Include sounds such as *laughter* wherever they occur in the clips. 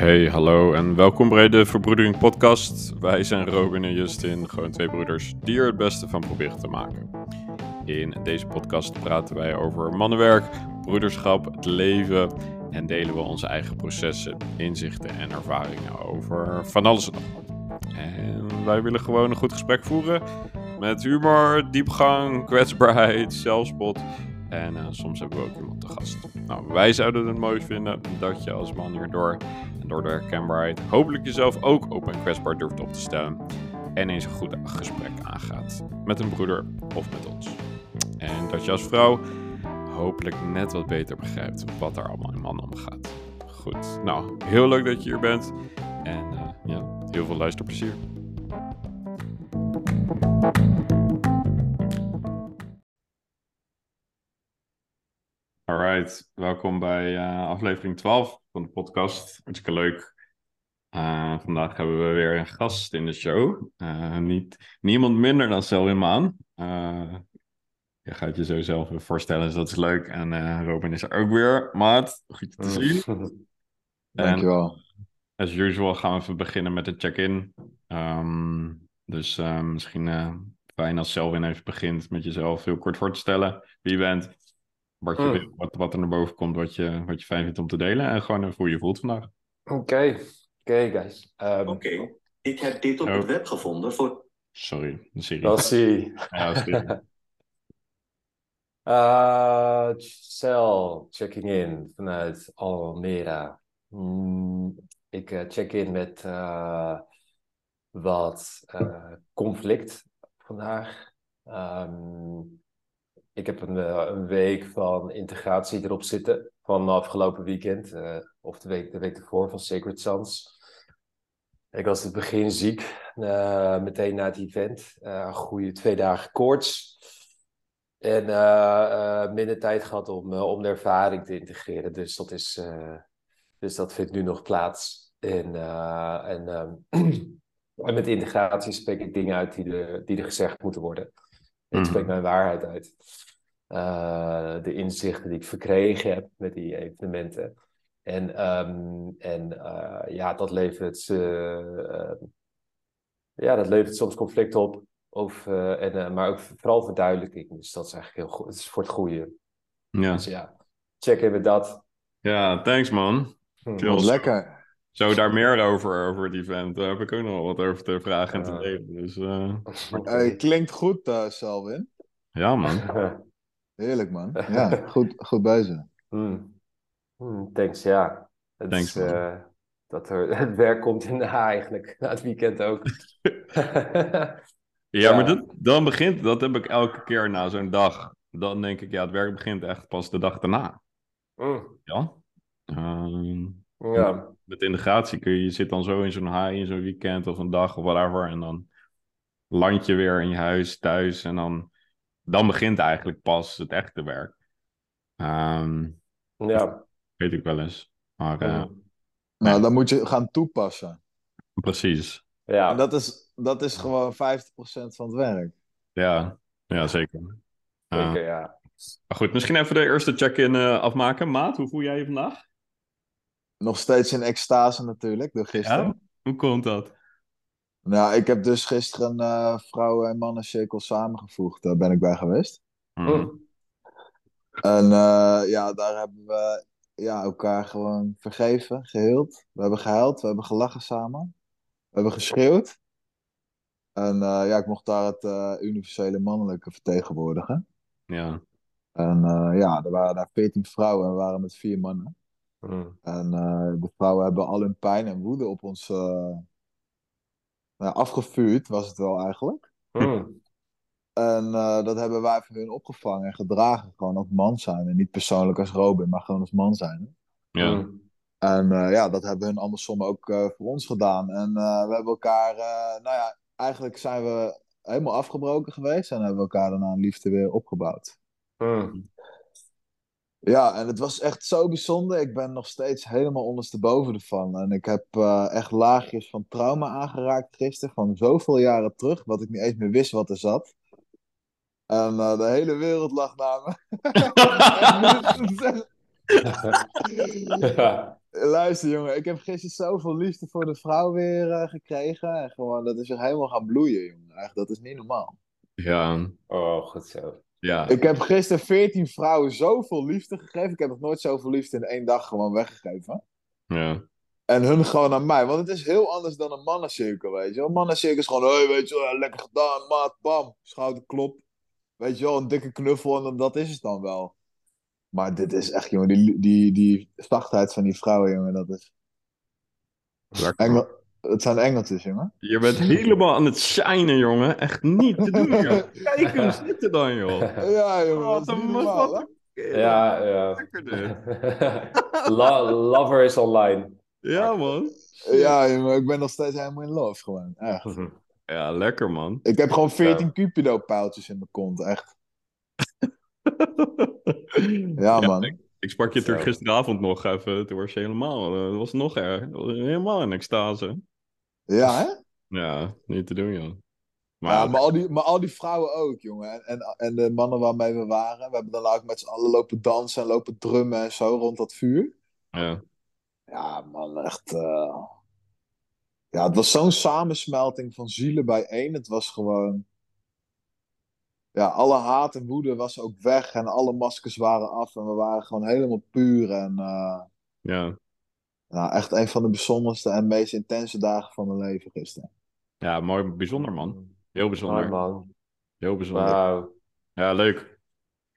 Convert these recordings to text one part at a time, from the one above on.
Hey, hallo en welkom bij de Verbroedering Podcast. Wij zijn Robin en Justin, gewoon twee broeders die er het beste van proberen te maken. In deze podcast praten wij over mannenwerk, broederschap, het leven en delen we onze eigen processen, inzichten en ervaringen over van alles en nog wat. En wij willen gewoon een goed gesprek voeren met humor, diepgang, kwetsbaarheid, zelfspot en uh, soms hebben we ook iemand te gast. Nou, wij zouden het mooi vinden dat je als man hierdoor en door de herkenbaarheid hopelijk jezelf ook open en kwetsbaar durft op te stellen. En eens een goed gesprek aangaat met een broeder of met ons. En dat je als vrouw hopelijk net wat beter begrijpt wat er allemaal in mannen omgaat. Goed, nou, heel leuk dat je hier bent. En uh, ja, heel veel luisterplezier. Alright, welkom bij uh, aflevering 12 van de podcast. Hartstikke leuk. Uh, vandaag hebben we weer een gast in de show. Uh, niet, niemand minder dan Selwyn Maan. je gaat je zo zelf voorstellen, dus dat is leuk. En Robin is er ook weer. Maat, goed te zien. Dankjewel. En, as usual gaan we even beginnen met de check-in. Um, dus misschien fijn als Selwyn even begint met jezelf heel kort voor te stellen. Wie je bent, wat, je, mm. wat, wat er naar boven komt, wat je, wat je fijn vindt om te delen. En gewoon even hoe je voelt vandaag. Oké, okay. oké okay, guys. Um, Oké, okay. ik heb dit op oh. het web gevonden voor... Sorry, een serie. Dat zie *laughs* Ja, serie. uh, Cel, checking in vanuit Almere. Mm, ik uh, check in met uh, wat uh, conflict vandaag. Um, ik heb een, eh, een, week van integratie erop zitten van afgelopen weekend, uh, of de week, de week ervoor van Sacred Sons. Ik was het begin ziek, uh, meteen na het event. een goede twee dagen koorts. En minder tijd gehad om, om de ervaring te integreren. Dus dat, is, dus dat vindt nu nog plaats. En, en, *clears throat* en met integratie spreek ik dingen uit die, de, die er gezegd moeten worden. Ik spreek mijn waarheid uit. Uh, de inzichten die ik verkregen heb met die evenementen. En, um, en uh, ja, dat levert, uh, ja, dat levert soms conflict op. Of, en, maar ook vooral verduidelijking. Dus dat is eigenlijk heel goed. Het is voor het goede. Ja. Dus ja, check even dat. Ja, thanks man. Hm. Lekker. Zo daar meer over, over het event. Daar heb ik ook nog wat over te vragen en te delen. Dus, uh... klinkt goed, uh, Selwin. Ja, man. *laughs* Heerlijk, man. *laughs* Ja, goed, goed bezig. Mm. Mm, thanks, ja. Het thanks, is, uh, dat er *laughs* het werk komt in de eigenlijk. *laughs* Na het weekend ook. ja, ja, maar dat, dan begint, dat heb ik elke keer na zo'n dag. Dan denk ik, ja, het werk begint echt pas de dag daarna. Mm. Ja. Uh, ja. Met integratie kun je, je zit dan zo in zo'n high, in zo'n weekend of een dag of whatever. En dan land je weer in je huis, thuis. En dan, dan begint eigenlijk pas het echte werk. Um, ja. Weet ik wel eens. Maar, uh, nou, dan moet je gaan toepassen. Precies. Ja. En dat is, dat is gewoon 50% van het werk. Ja, ja zeker. Zeker, uh, ja. Maar goed, misschien even de eerste check-in uh, afmaken. Maat, hoe voel jij je vandaag? nog steeds in extase natuurlijk, door gisteren. Ja? Hoe komt dat? Nou, ik heb dus gisteren een uh, vrouwen- en mannencirkel samengevoegd. Daar ben ik bij geweest. Mm. En uh, ja, daar hebben we ja, elkaar gewoon vergeven, geheeld. We hebben gehuild, we hebben gelachen samen. We hebben geschreeuwd. En uh, ja, ik mocht daar het universele mannelijke vertegenwoordigen. Ja. En ja, er waren daar veertien vrouwen en we waren met vier mannen. Mm. En uh, de vrouwen hebben al hun pijn en woede op ons uh, nou, afgevuurd, was het wel eigenlijk. Mm. En uh, dat hebben wij voor hun opgevangen en gedragen, gewoon als man zijn. En niet persoonlijk als Robin, maar gewoon als man zijn. Ja. Mm. En ja, dat hebben hun andersom ook voor ons gedaan. En we hebben elkaar, nou ja, eigenlijk zijn we helemaal afgebroken geweest en hebben we elkaar daarna een liefde weer opgebouwd. Mm. Ja, en het was echt zo bijzonder. Ik ben nog steeds helemaal ondersteboven ervan. En ik heb uh, echt laagjes van trauma aangeraakt gisteren, van zoveel jaren terug, wat ik niet eens meer wist wat er zat. En uh, de hele wereld lag naar me. *laughs* *laughs* Luister, jongen, ik heb gisteren zoveel liefde voor de vrouw weer eh, gekregen. En gewoon, dat is weer helemaal gaan bloeien, jongen. Echt, dat is niet normaal. Ja, Oh, goed zo. Ja. Ik heb gisteren 14 vrouwen zoveel liefde gegeven. Ik heb nog nooit zoveel liefde in één dag gewoon weggegeven. ja. En hun gewoon aan mij. Want het is heel anders dan een mannencirkel, weet je wel. Een mannencirkel is gewoon, hey, weet je wel, lekker gedaan, maat, bam. Schouderklop. Weet je wel, een dikke knuffel en dan- dat is het dan wel. Maar dit is echt, jongen, die, die, die zachtheid van die vrouwen, jongen, dat is... Lekker. Het zijn engeltjes, jongen. Je bent helemaal aan het shinen, jongen. Echt niet te doen, joh. *laughs* Kijk hem zitten dan, joh. *laughs* Ja, jongen, Wat een hè? Ja, ja. *laughs* Lover is online. Ja, man. Ja, jongen, ik ben nog steeds helemaal in love, gewoon. Echt. Ja, lekker, man. Ik heb gewoon 14 Ja. Cupido-pijltjes in mijn kont, echt. Ja, man. Ik sprak je natuurlijk Zo. gisteravond nog even. Toen was je helemaal... eh, Dat was nog erg. Dat was helemaal in extase. Ja, hè? Ja, niet te doen, joh. Maar, Ja, maar al, die, maar al die vrouwen ook, jongen. En, en, en de mannen waarmee we waren. We hebben dan ook met z'n allen lopen dansen en lopen drummen en zo rond dat vuur. ja. Ja, man, echt. eh, Ja, het was zo'n samensmelting van zielen bijeen. Het was gewoon. Ja, alle haat en woede was ook weg en alle maskers waren af en we waren gewoon helemaal puur. En eh, ja. Nou, echt een van de bijzonderste en meest intense dagen van mijn leven gisteren. Ja, mooi, bijzonder, man. Heel bijzonder. Mooi, man. Heel bijzonder. Wauw. Ja, leuk.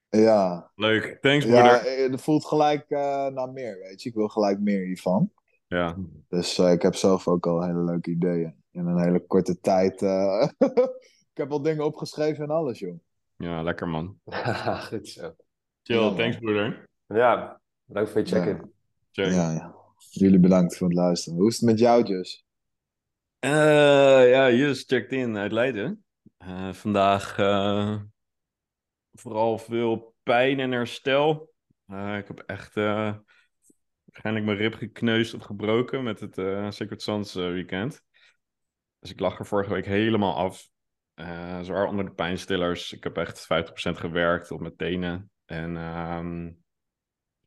Ja, Leuk. Thanks, ja broeder. eh, het voelt gelijk eh, naar meer, weet je. Ik wil gelijk meer hiervan. Ja. Dus eh, ik heb zelf ook al hele leuke ideeën. In een hele korte tijd. eh, *laughs* ik heb al dingen opgeschreven en alles, joh. Ja, lekker, man. *laughs* goed zo. Chill, Ja, thanks, broeder. Ja, bedankt voor je check-in. Check. Ja, ja. Jullie bedankt voor het luisteren. Hoe is het met jou, Jus? Eh, ja, Jus checked in uit Leiden. Eh, vandaag eh, vooral veel pijn en herstel. Ik heb echt waarschijnlijk mijn rib gekneusd of gebroken met het Sacred Sons eh, weekend. Dus ik lag er vorige week helemaal af. Zwaar onder de pijnstillers. Ik heb echt 50% gewerkt op mijn tenen. En ehm,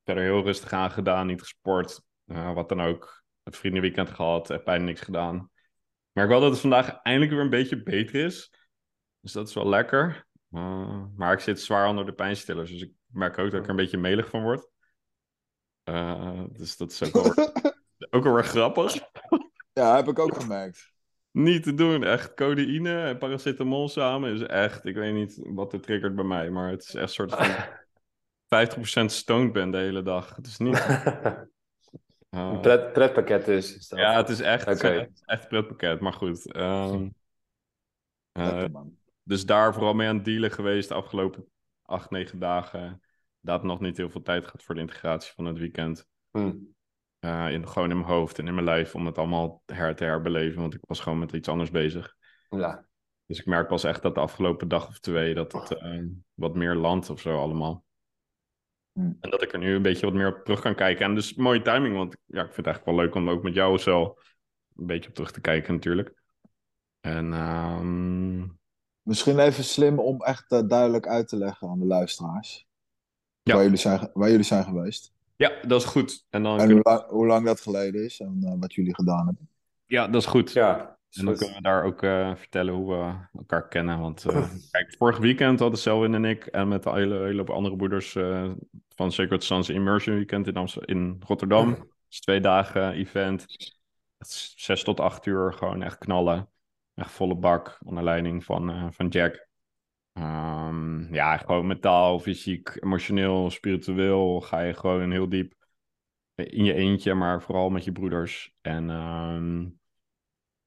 verder heel rustig aan gedaan, niet gesport. Eh, wat dan ook. Het vriendenweekend gehad, heb bijna niks gedaan. Ik merk wel dat het vandaag eindelijk weer een beetje beter is. Dus dat is wel lekker. Uh, maar ik zit zwaar onder de pijnstillers. Dus ik merk ook dat ik er een beetje melig van word. Uh, dus dat is ook wel, *laughs* ook wel weer grappig. Ja, heb ik ook gemerkt. Niet te doen. Echt codeïne en paracetamol samen is echt... Ik weet niet wat er triggert bij mij. Maar het is echt een soort van *laughs* 50% stoned ben de hele dag. Het is niet... *laughs* Uh, een pret, pretpakket dus. Is dat. Ja, het is echt, okay. echt, pretpakket. Maar goed. Um, uh, dus daar vooral mee aan het dealen geweest de afgelopen acht, negen dagen. Dat nog niet heel veel tijd gehad voor de integratie van het weekend. Hmm. Uh, in, gewoon in mijn hoofd en in mijn lijf om het allemaal her te herbeleven. Want ik was gewoon met iets anders bezig. Ja. Dus ik merk pas echt dat de afgelopen dag of twee dat het uh, wat meer landt of zo allemaal. Hmm. En dat ik er nu een beetje wat meer op terug kan kijken. En dus mooie timing, want ja, ik vind het eigenlijk wel leuk om ook met jou zo een beetje op terug te kijken natuurlijk. En um... Misschien even slim om echt uh, duidelijk uit te leggen aan de luisteraars. Ja. Waar, jullie zijn, waar jullie zijn geweest. Ja, dat is goed. En, dan en hoe, lang, hoe, lang, dat geleden is en uh, wat jullie gedaan hebben. Ja, dat is goed. Ja, en dan kunnen we daar ook uh, vertellen hoe we elkaar kennen. Want uh, kijk, vorig weekend hadden Selwyn en ik en met een hele, hele andere broeders uh, van Sacred Sons Immersion Weekend in, Amst in Rotterdam. Dat is twee dagen event. Zes tot acht uur gewoon echt knallen. Echt volle bak onder leiding van, van Jack. Um, ja, gewoon mentaal, fysiek, emotioneel, spiritueel ga je gewoon heel diep in je eentje, maar vooral met je broeders. En um,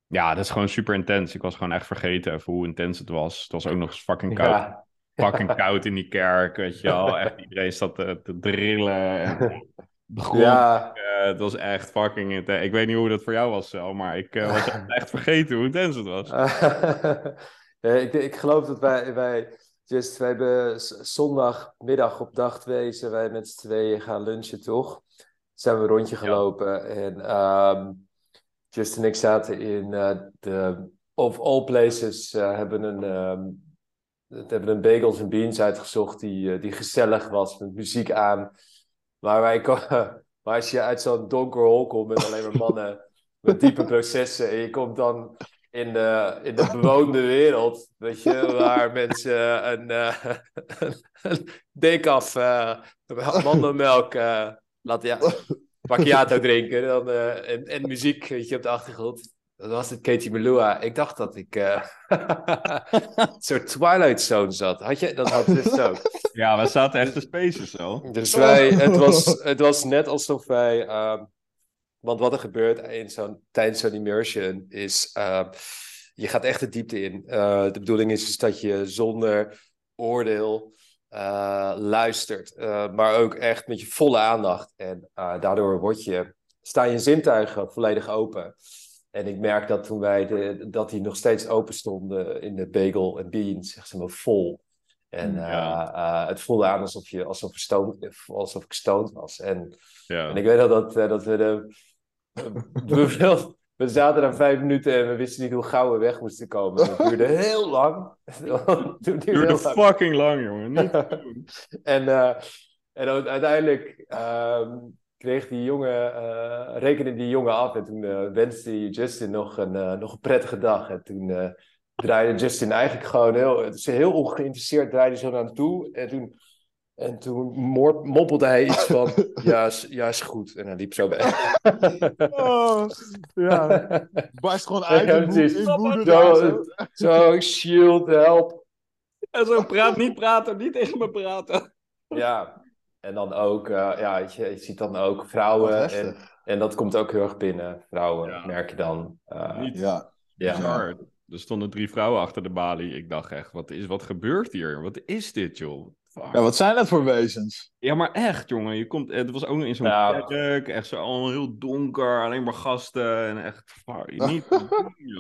ja, dat is gewoon super intens. Ik was gewoon echt vergeten even hoe intens het was. Het was ook nog eens fucking koud. Ja. *laughs* Fucking koud in die kerk, weet je wel. Echt iedereen zat te, te drillen. En *laughs* de grond. Ja. Uh, het was echt fucking intens. Ik weet niet hoe dat voor jou was, Sel, maar ik uh, was echt vergeten hoe intens het was. *laughs* ja, ik, ik geloof dat wij, wij just, wij hebben zondagmiddag op dag twee zijn wij met z'n tweeën gaan lunchen, toch? Zijn we een rondje gelopen ja. en um, Just en ik zaten in uh, de of all places uh, hebben een um, hebben een bagels en beans uitgezocht die, uh, die gezellig was met muziek aan. Maar wij, *laughs* Maar als je uit zo'n donker hol komt met alleen maar mannen *laughs* met diepe processen en je komt dan in de, in de bewoonde wereld, weet je, waar *laughs* mensen een, uh, een uh, mandelmelk uh, laten, ja, macchiato drinken dan, en, en muziek, weet je, op de achtergrond. Dat was het Katie Melua. Ik dacht dat ik uh, een *laughs* soort Twilight Zone zat. Had je, dat had dus ook. Ja, we zaten echt te spaces zo. Dus wij, het was, het was net alsof wij... Uh, want wat er gebeurt in zo'n, tijdens zo'n immersion is... Uh, je gaat echt de diepte in. Uh, de bedoeling is dus dat je zonder oordeel uh, luistert. maar ook echt met je volle aandacht. En daardoor word je, staan je zintuigen volledig open. En ik merk dat toen wij de, dat die nog steeds open stonden in de bagel en beans, zeg maar vol. En ja. uh, het voelde aan alsof, je, alsof, stoned, alsof ik stoned was. En, ja. en ik weet nog dat, dat we de. we, *laughs* we zaten daar vijf minuten en we wisten niet hoe gauw we weg moesten komen. *laughs* Het *laughs* duurde heel lang. Het duurde, duurde fucking lang, jongen. Niet *laughs* en, en uiteindelijk. Um, kreeg die jongen, uh, rekende die jongen af. En toen uh, wenste Justin nog een, nog een prettige dag. En toen draaide Justin eigenlijk gewoon heel, heel ongeïnteresseerd draaide zo naar hem toe. En toen, en toen moppelde hij iets van, *laughs* ja, is, ja, is goed. En hij liep zo bij. *laughs* oh, ja, barst gewoon uit ja, in, in woede. Zo, zo, shield, help. En zo, praat, niet praten, niet tegen me praten. Ja, en dan ook, uh, ja, je, je, ziet dan ook vrouwen. En, en dat komt ook heel erg binnen. Vrouwen, ja. merk je dan. Uh, Niet, ja. ja. Er stonden drie vrouwen achter de balie. Ik dacht echt, wat, is, wat gebeurt hier? Wat is dit, joh? Fuck. Ja, wat zijn dat voor wezens? Ja, maar echt, jongen. Je komt, het was ook in zo'n Ja. kerk. Echt zo allemaal heel donker. Alleen maar gasten. En echt, fuck, *laughs* niet...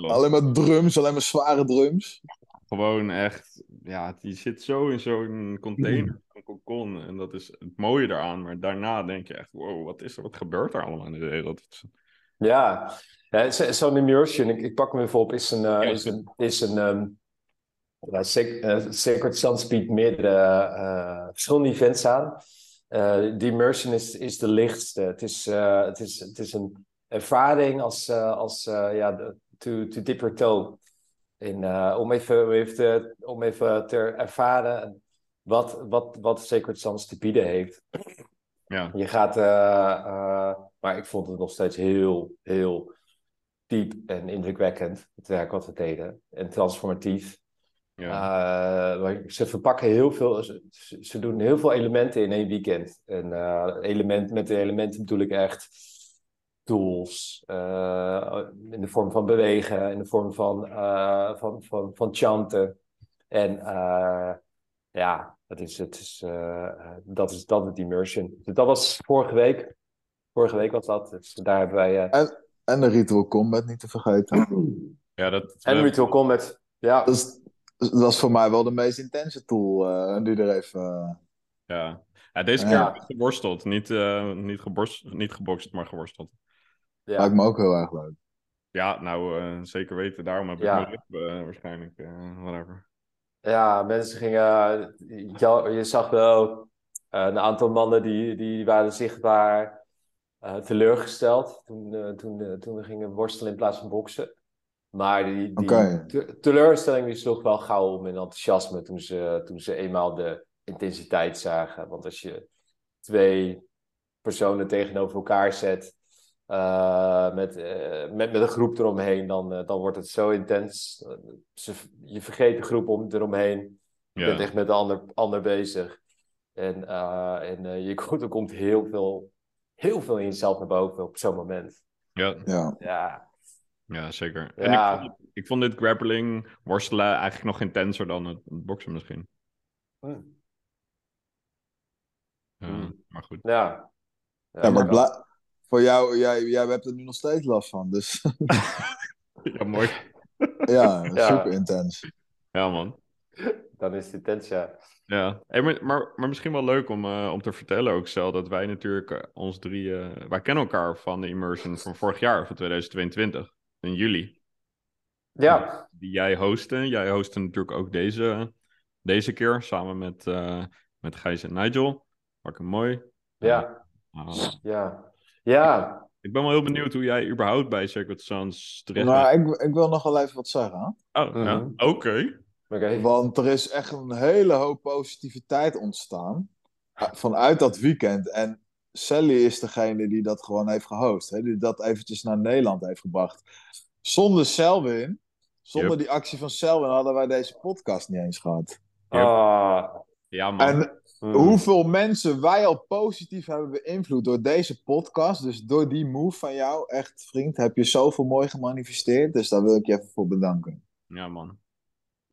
Alleen maar drums, alleen maar zware drums. Gewoon echt, ja, die zit zo in zo'n container, een cocon. En dat is het mooie daaraan. Maar daarna denk je echt, wow, wat is er, wat gebeurt er allemaal in de wereld? Ja, ja zo- zo'n immersion, ik, ik pak hem even op, is een, uh, is een, is een um, ja, uh, Sacred Sons biedt meerdere uh, verschillende events aan. Uh, die immersion is, is de lichtste. Het is, het is, het is een ervaring als, als ja, to, to dip your toe. In, uh, om, even, om, even te, om even te ervaren wat, wat, wat Sacred Sons te bieden heeft. Ja, Je gaat, uh, uh, maar ik vond het nog steeds heel, heel diep en indrukwekkend, het werk wat we deden. En transformatief. Ja. Uh, maar ze verpakken heel veel, ze, ze doen heel veel elementen in één weekend. En uh, element, met de elementen bedoel ik echt tools, uh, in de vorm van bewegen, in de vorm van, uh, van, van, van chanten. En uh, ja, dat is, het is, dat is dat het immersion. Dus dat was vorige week. Vorige week was dat. Dus daar hebben wij. En, en de Ritual Combat niet te vergeten. ja dat, en Ritual Combat. Ja. Dat, is, dat was voor mij wel de meest intense tool. Uh, die er even. Uh... Ja. ja, deze keer ja. geworsteld. Niet, uh, niet, geborst, niet gebokst, maar geworsteld. Ja. Lijkt me ook heel erg leuk. Ja, nou uh, zeker weten. Daarom heb ik Ja. mijn lip uh, waarschijnlijk. Uh, whatever. Ja, mensen gingen. Je, je zag wel uh, een aantal mannen die, die waren zichtbaar uh, teleurgesteld toen, uh, toen, uh, toen we gingen worstelen in plaats van boksen. Maar die, die Oké. te- teleurstelling die sloeg wel gauw om in enthousiasme toen ze, toen ze eenmaal de intensiteit zagen. Want als je twee personen tegenover elkaar zet. Uh, met, uh, met, met een groep eromheen, dan, uh, dan wordt het zo intens. Ze, je vergeet de groep om, eromheen. Je Ja. bent echt met de ander, ander bezig. En, uh, en uh, je *laughs* komt, er komt heel veel, heel veel in jezelf naar boven op zo'n moment. Ja, Ja. Ja, ja zeker. En Ja. ik, vond, ik vond dit grappling, worstelen eigenlijk nog intenser dan het, het boksen misschien. Ja, Hmm. Maar goed. ja. Ja, maar bla- voor jou, jij, jij hebt er nu nog steeds last van. Dus *laughs* Ja, mooi. *laughs* ja, Ja. super intens. Ja, man. Dan is het intens, ja. Ja, hey, maar, maar, maar misschien wel leuk om, uh, om te vertellen ook, Stel, dat wij natuurlijk uh, ons drie... Uh, wij kennen elkaar van de immersion van vorig jaar, van 2022, in juli. Ja, Die jij hostte. Jij hostte natuurlijk ook deze, deze keer, samen met, met Gijs en Nigel. Hartstikke mooi. ja, Uh, ja. Ja, Ik ben wel heel benieuwd hoe jij überhaupt bij Sacred Sons terecht bent. ik, ik wil nog wel even wat zeggen. hè. Oh, ja. Mhm. Oké. oké. Want er is echt een hele hoop positiviteit ontstaan vanuit dat weekend. En Sally is degene die dat gewoon heeft gehost. Hè? Die dat eventjes naar Nederland heeft gebracht. Zonder Selwyn, zonder Yep. die actie van Selwyn, hadden wij deze podcast niet eens gehad. Ah, Ja, man. En mm. hoeveel mensen wij al positief hebben beïnvloed door deze podcast. Dus door die move van jou, echt vriend, heb je zoveel mooi gemanifesteerd. Dus daar wil ik je even voor bedanken. Ja, man.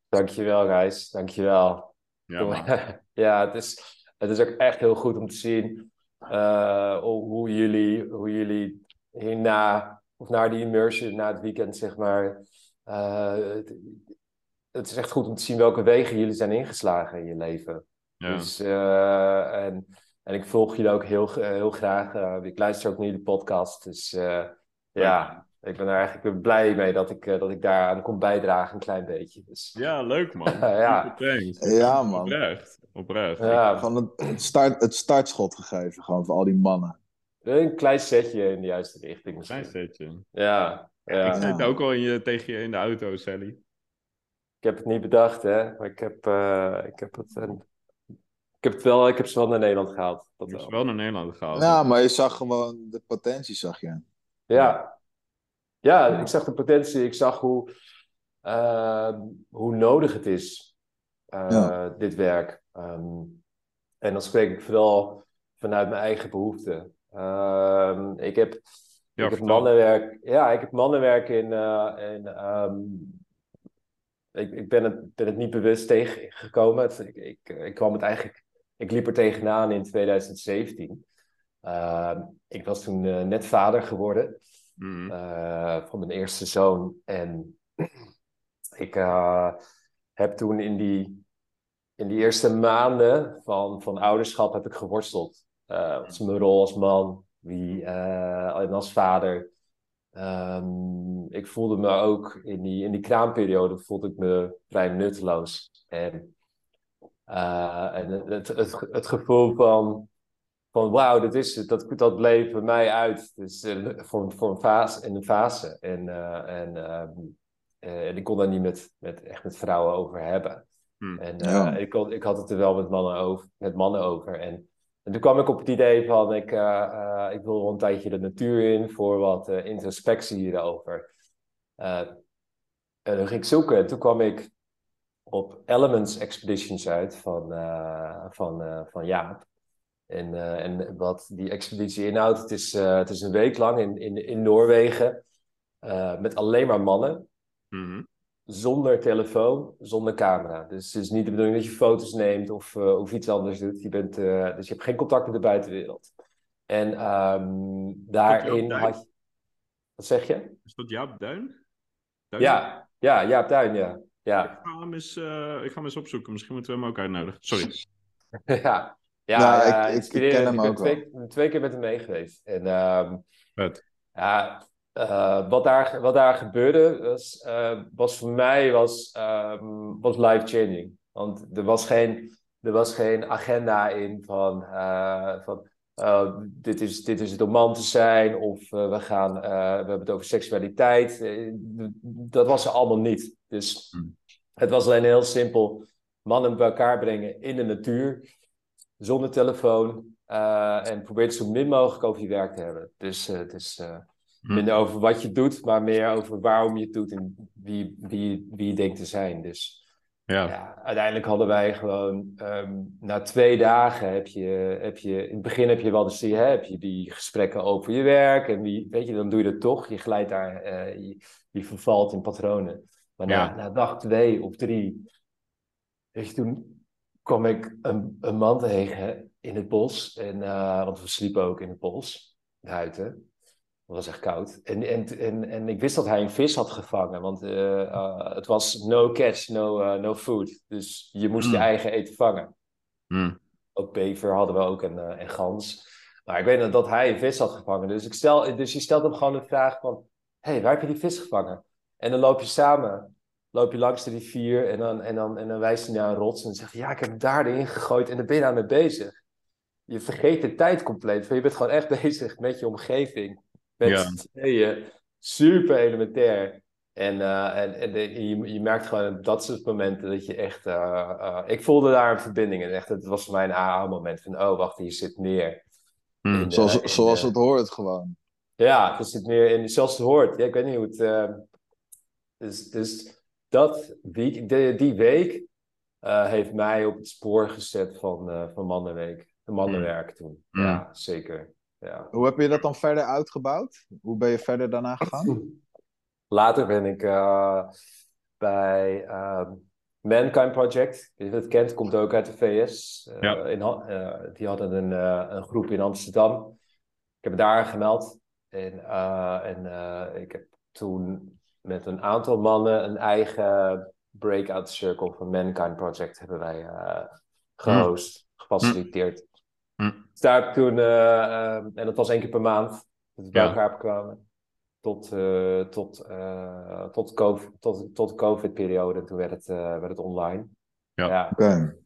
Dankjewel, Gijs. Dankjewel. Ja, man. *laughs* ja, het is, het is ook echt heel goed om te zien eh, hoe jullie, hoe jullie hierna, of na die immersion, na het weekend, zeg maar. eh, het, het is echt goed om te zien welke wegen jullie zijn ingeslagen in je leven. Ja. Dus, eh, en, en ik volg jullie ook heel, heel graag. Ik luister ook naar jullie podcast. Dus ja, ik ben er eigenlijk blij mee dat ik, eh, dat ik daaraan kon bijdragen, een klein beetje. Dus, ja, leuk, man. *laughs* Ja. Ja, man. Oprecht. Oprecht. ja, Gewoon het, start, het startschot gegeven, gewoon voor al die mannen. een klein setje in de juiste richting Klein misschien. setje. Ja, ja. Ik Ja. zit ook al in je, tegen je in de auto, Sally. Ik heb het niet bedacht, hè. Maar ik heb, eh, ik heb het... eh, ik heb het wel, ik heb ze wel naar Nederland gehaald. Dat Je hebt wel. ze wel naar Nederland gehaald. Ja, maar je zag gewoon de potentie, zag je. Ja. Ja, ik zag de potentie. Ik zag hoe, eh, hoe nodig het is, eh, Ja. dit werk. Ehm, en dan spreek ik vooral vanuit mijn eigen behoeften. Ehm, ik heb, Ja, ik heb mannenwerk. Ja, ik heb mannenwerk in. eh, in ehm, ik, ik ben, het, ben het niet bewust tegengekomen. Het, ik, ik, ik kwam het eigenlijk. Ik liep er tegenaan in 2017. Ehm, ik was toen eh, net vader geworden Mhm. eh, van mijn eerste zoon. En *clears throat* ik eh, heb toen in die, in die eerste maanden van, van ouderschap heb ik geworsteld. Wat is mijn rol als man? Wie, eh, en als vader. Ehm, ik voelde me ook in die, in die kraamperiode voelde ik me vrij nutteloos. En, en het, het, het gevoel van, van wauw, dat is het, dat, dat bleef bij mij uit. Dus eh, voor, voor een fase, in een fase. En, eh, en, ehm, eh, en ik kon daar niet met, met, echt met vrouwen over hebben. Hmm. En eh, Ja. ik, kon, ik had het er wel met mannen over. Met mannen over. En, en toen kwam ik op het idee van, ik, eh, eh, ik wil wel een tijdje de natuur in voor wat eh, introspectie hierover. Eh, en toen ging ik zoeken en toen kwam ik op Elements Expeditions uit van, eh, van, eh, van Jaap. En, eh, en wat die expeditie inhoudt, het is, eh, het is een week lang in, in, in Noorwegen eh, met alleen maar mannen Mhm. zonder telefoon, zonder camera. Dus het is niet de bedoeling dat je foto's neemt of, of iets anders doet. Je bent, dus je hebt geen contact met de buitenwereld. En ehm, daarin Duin? had je... Wat zeg je? Is dat Jaap Duin? Duin? Ja, ja, Jaap Tuin, ja. Ja, Ik ga, hem eens, ik ga hem eens opzoeken. Misschien moeten we hem ook uitnodigen. Sorry. *laughs* *laughs* ja. Ja, Ja, ja, ik- ik- ken hem ook twee, twee keer met hem mee geweest. En ehm. Ja, eh, wat, daar, wat daar gebeurde was, eh, was voor mij was, ehm, was life-changing. Want er was geen, er was geen agenda in van, eh, van eh, dit, is, dit is het om man te zijn of we, gaan, eh, we hebben het over seksualiteit. Dat was er allemaal niet. Dus Hmm. het was alleen heel simpel mannen bij elkaar brengen in de natuur, zonder telefoon. eh, en probeer het zo min mogelijk over je werk te hebben. Dus eh, het is eh, Hm. minder over wat je doet, maar meer over waarom je het doet en wie, wie, wie je denkt te zijn. Dus Ja. ja, uiteindelijk hadden wij gewoon, ehm, na twee dagen heb je, heb je, in het begin heb je wel de hè, heb je die gesprekken over je werk en wie, weet je, dan doe je dat toch. Je glijdt daar, je, je vervalt in patronen. Maar na, Ja. na dag twee of drie, weet je, toen kwam ik een, een man tegen in het bos. En, eh, want we sliepen ook in het bos, buiten. Het was echt koud. En, en, en, en ik wist dat hij een vis had gevangen, want eh, eh, het was no catch, no, no food. Dus je moest je Mm. eigen eten vangen. Hm. Ook bever hadden we ook en, en gans. Maar ik weet nog dat hij een vis had gevangen. Dus, ik stel, dus je stelt hem gewoon de vraag van... Hé, hey, waar heb je die vis gevangen? En dan loop je samen. Loop je langs de rivier en dan, en dan, en dan wijst hij naar een rots. En dan zegt hij, ja, ik heb hem daarin gegooid en daar ben je aan mee bezig. je vergeet de tijd compleet. Je bent gewoon echt *laughs* bezig met je omgeving. Met Ja. tweeën. Super elementair. En, eh, en, en de- je, je merkt gewoon op dat soort momenten dat je echt... eh, eh, ik voelde daar een verbinding in. Echt, het was voor mij een AA-moment. Van, oh, wacht, hier zit meer. Hm. in de- Zoals, in zoals de- het hoort gewoon. Ja, er zit meer in, zoals het hoort. Ja, ik weet niet hoe het... eh, dus, dus dat week, de, die week eh, heeft mij op het spoor gezet van, eh, van Mannenweek. De Mannenwerk toen. Mm. Ja, zeker. Ja. Hoe heb je dat dan verder uitgebouwd? Hoe ben je verder daarna gegaan? *laughs* Later ben ik eh, bij ehm, Mankind Project. Wie het kent, komt ook uit de VS. Eh, Ja. in, eh, die hadden een, eh, een groep in Amsterdam. Ik heb me daar gemeld. En, eh, en eh, ik heb toen met een aantal mannen een eigen breakout circle van Mankind Project hebben wij eh, gehost, gefaciliteerd. Hm. Dus daar heb ik toen, eh, en dat was één keer per maand, dat we bij Ja. elkaar kwamen. Tot, eh, tot, eh, tot, COVID, tot, tot de COVID-periode. Toen werd het, eh, werd het online. Ja. Oké.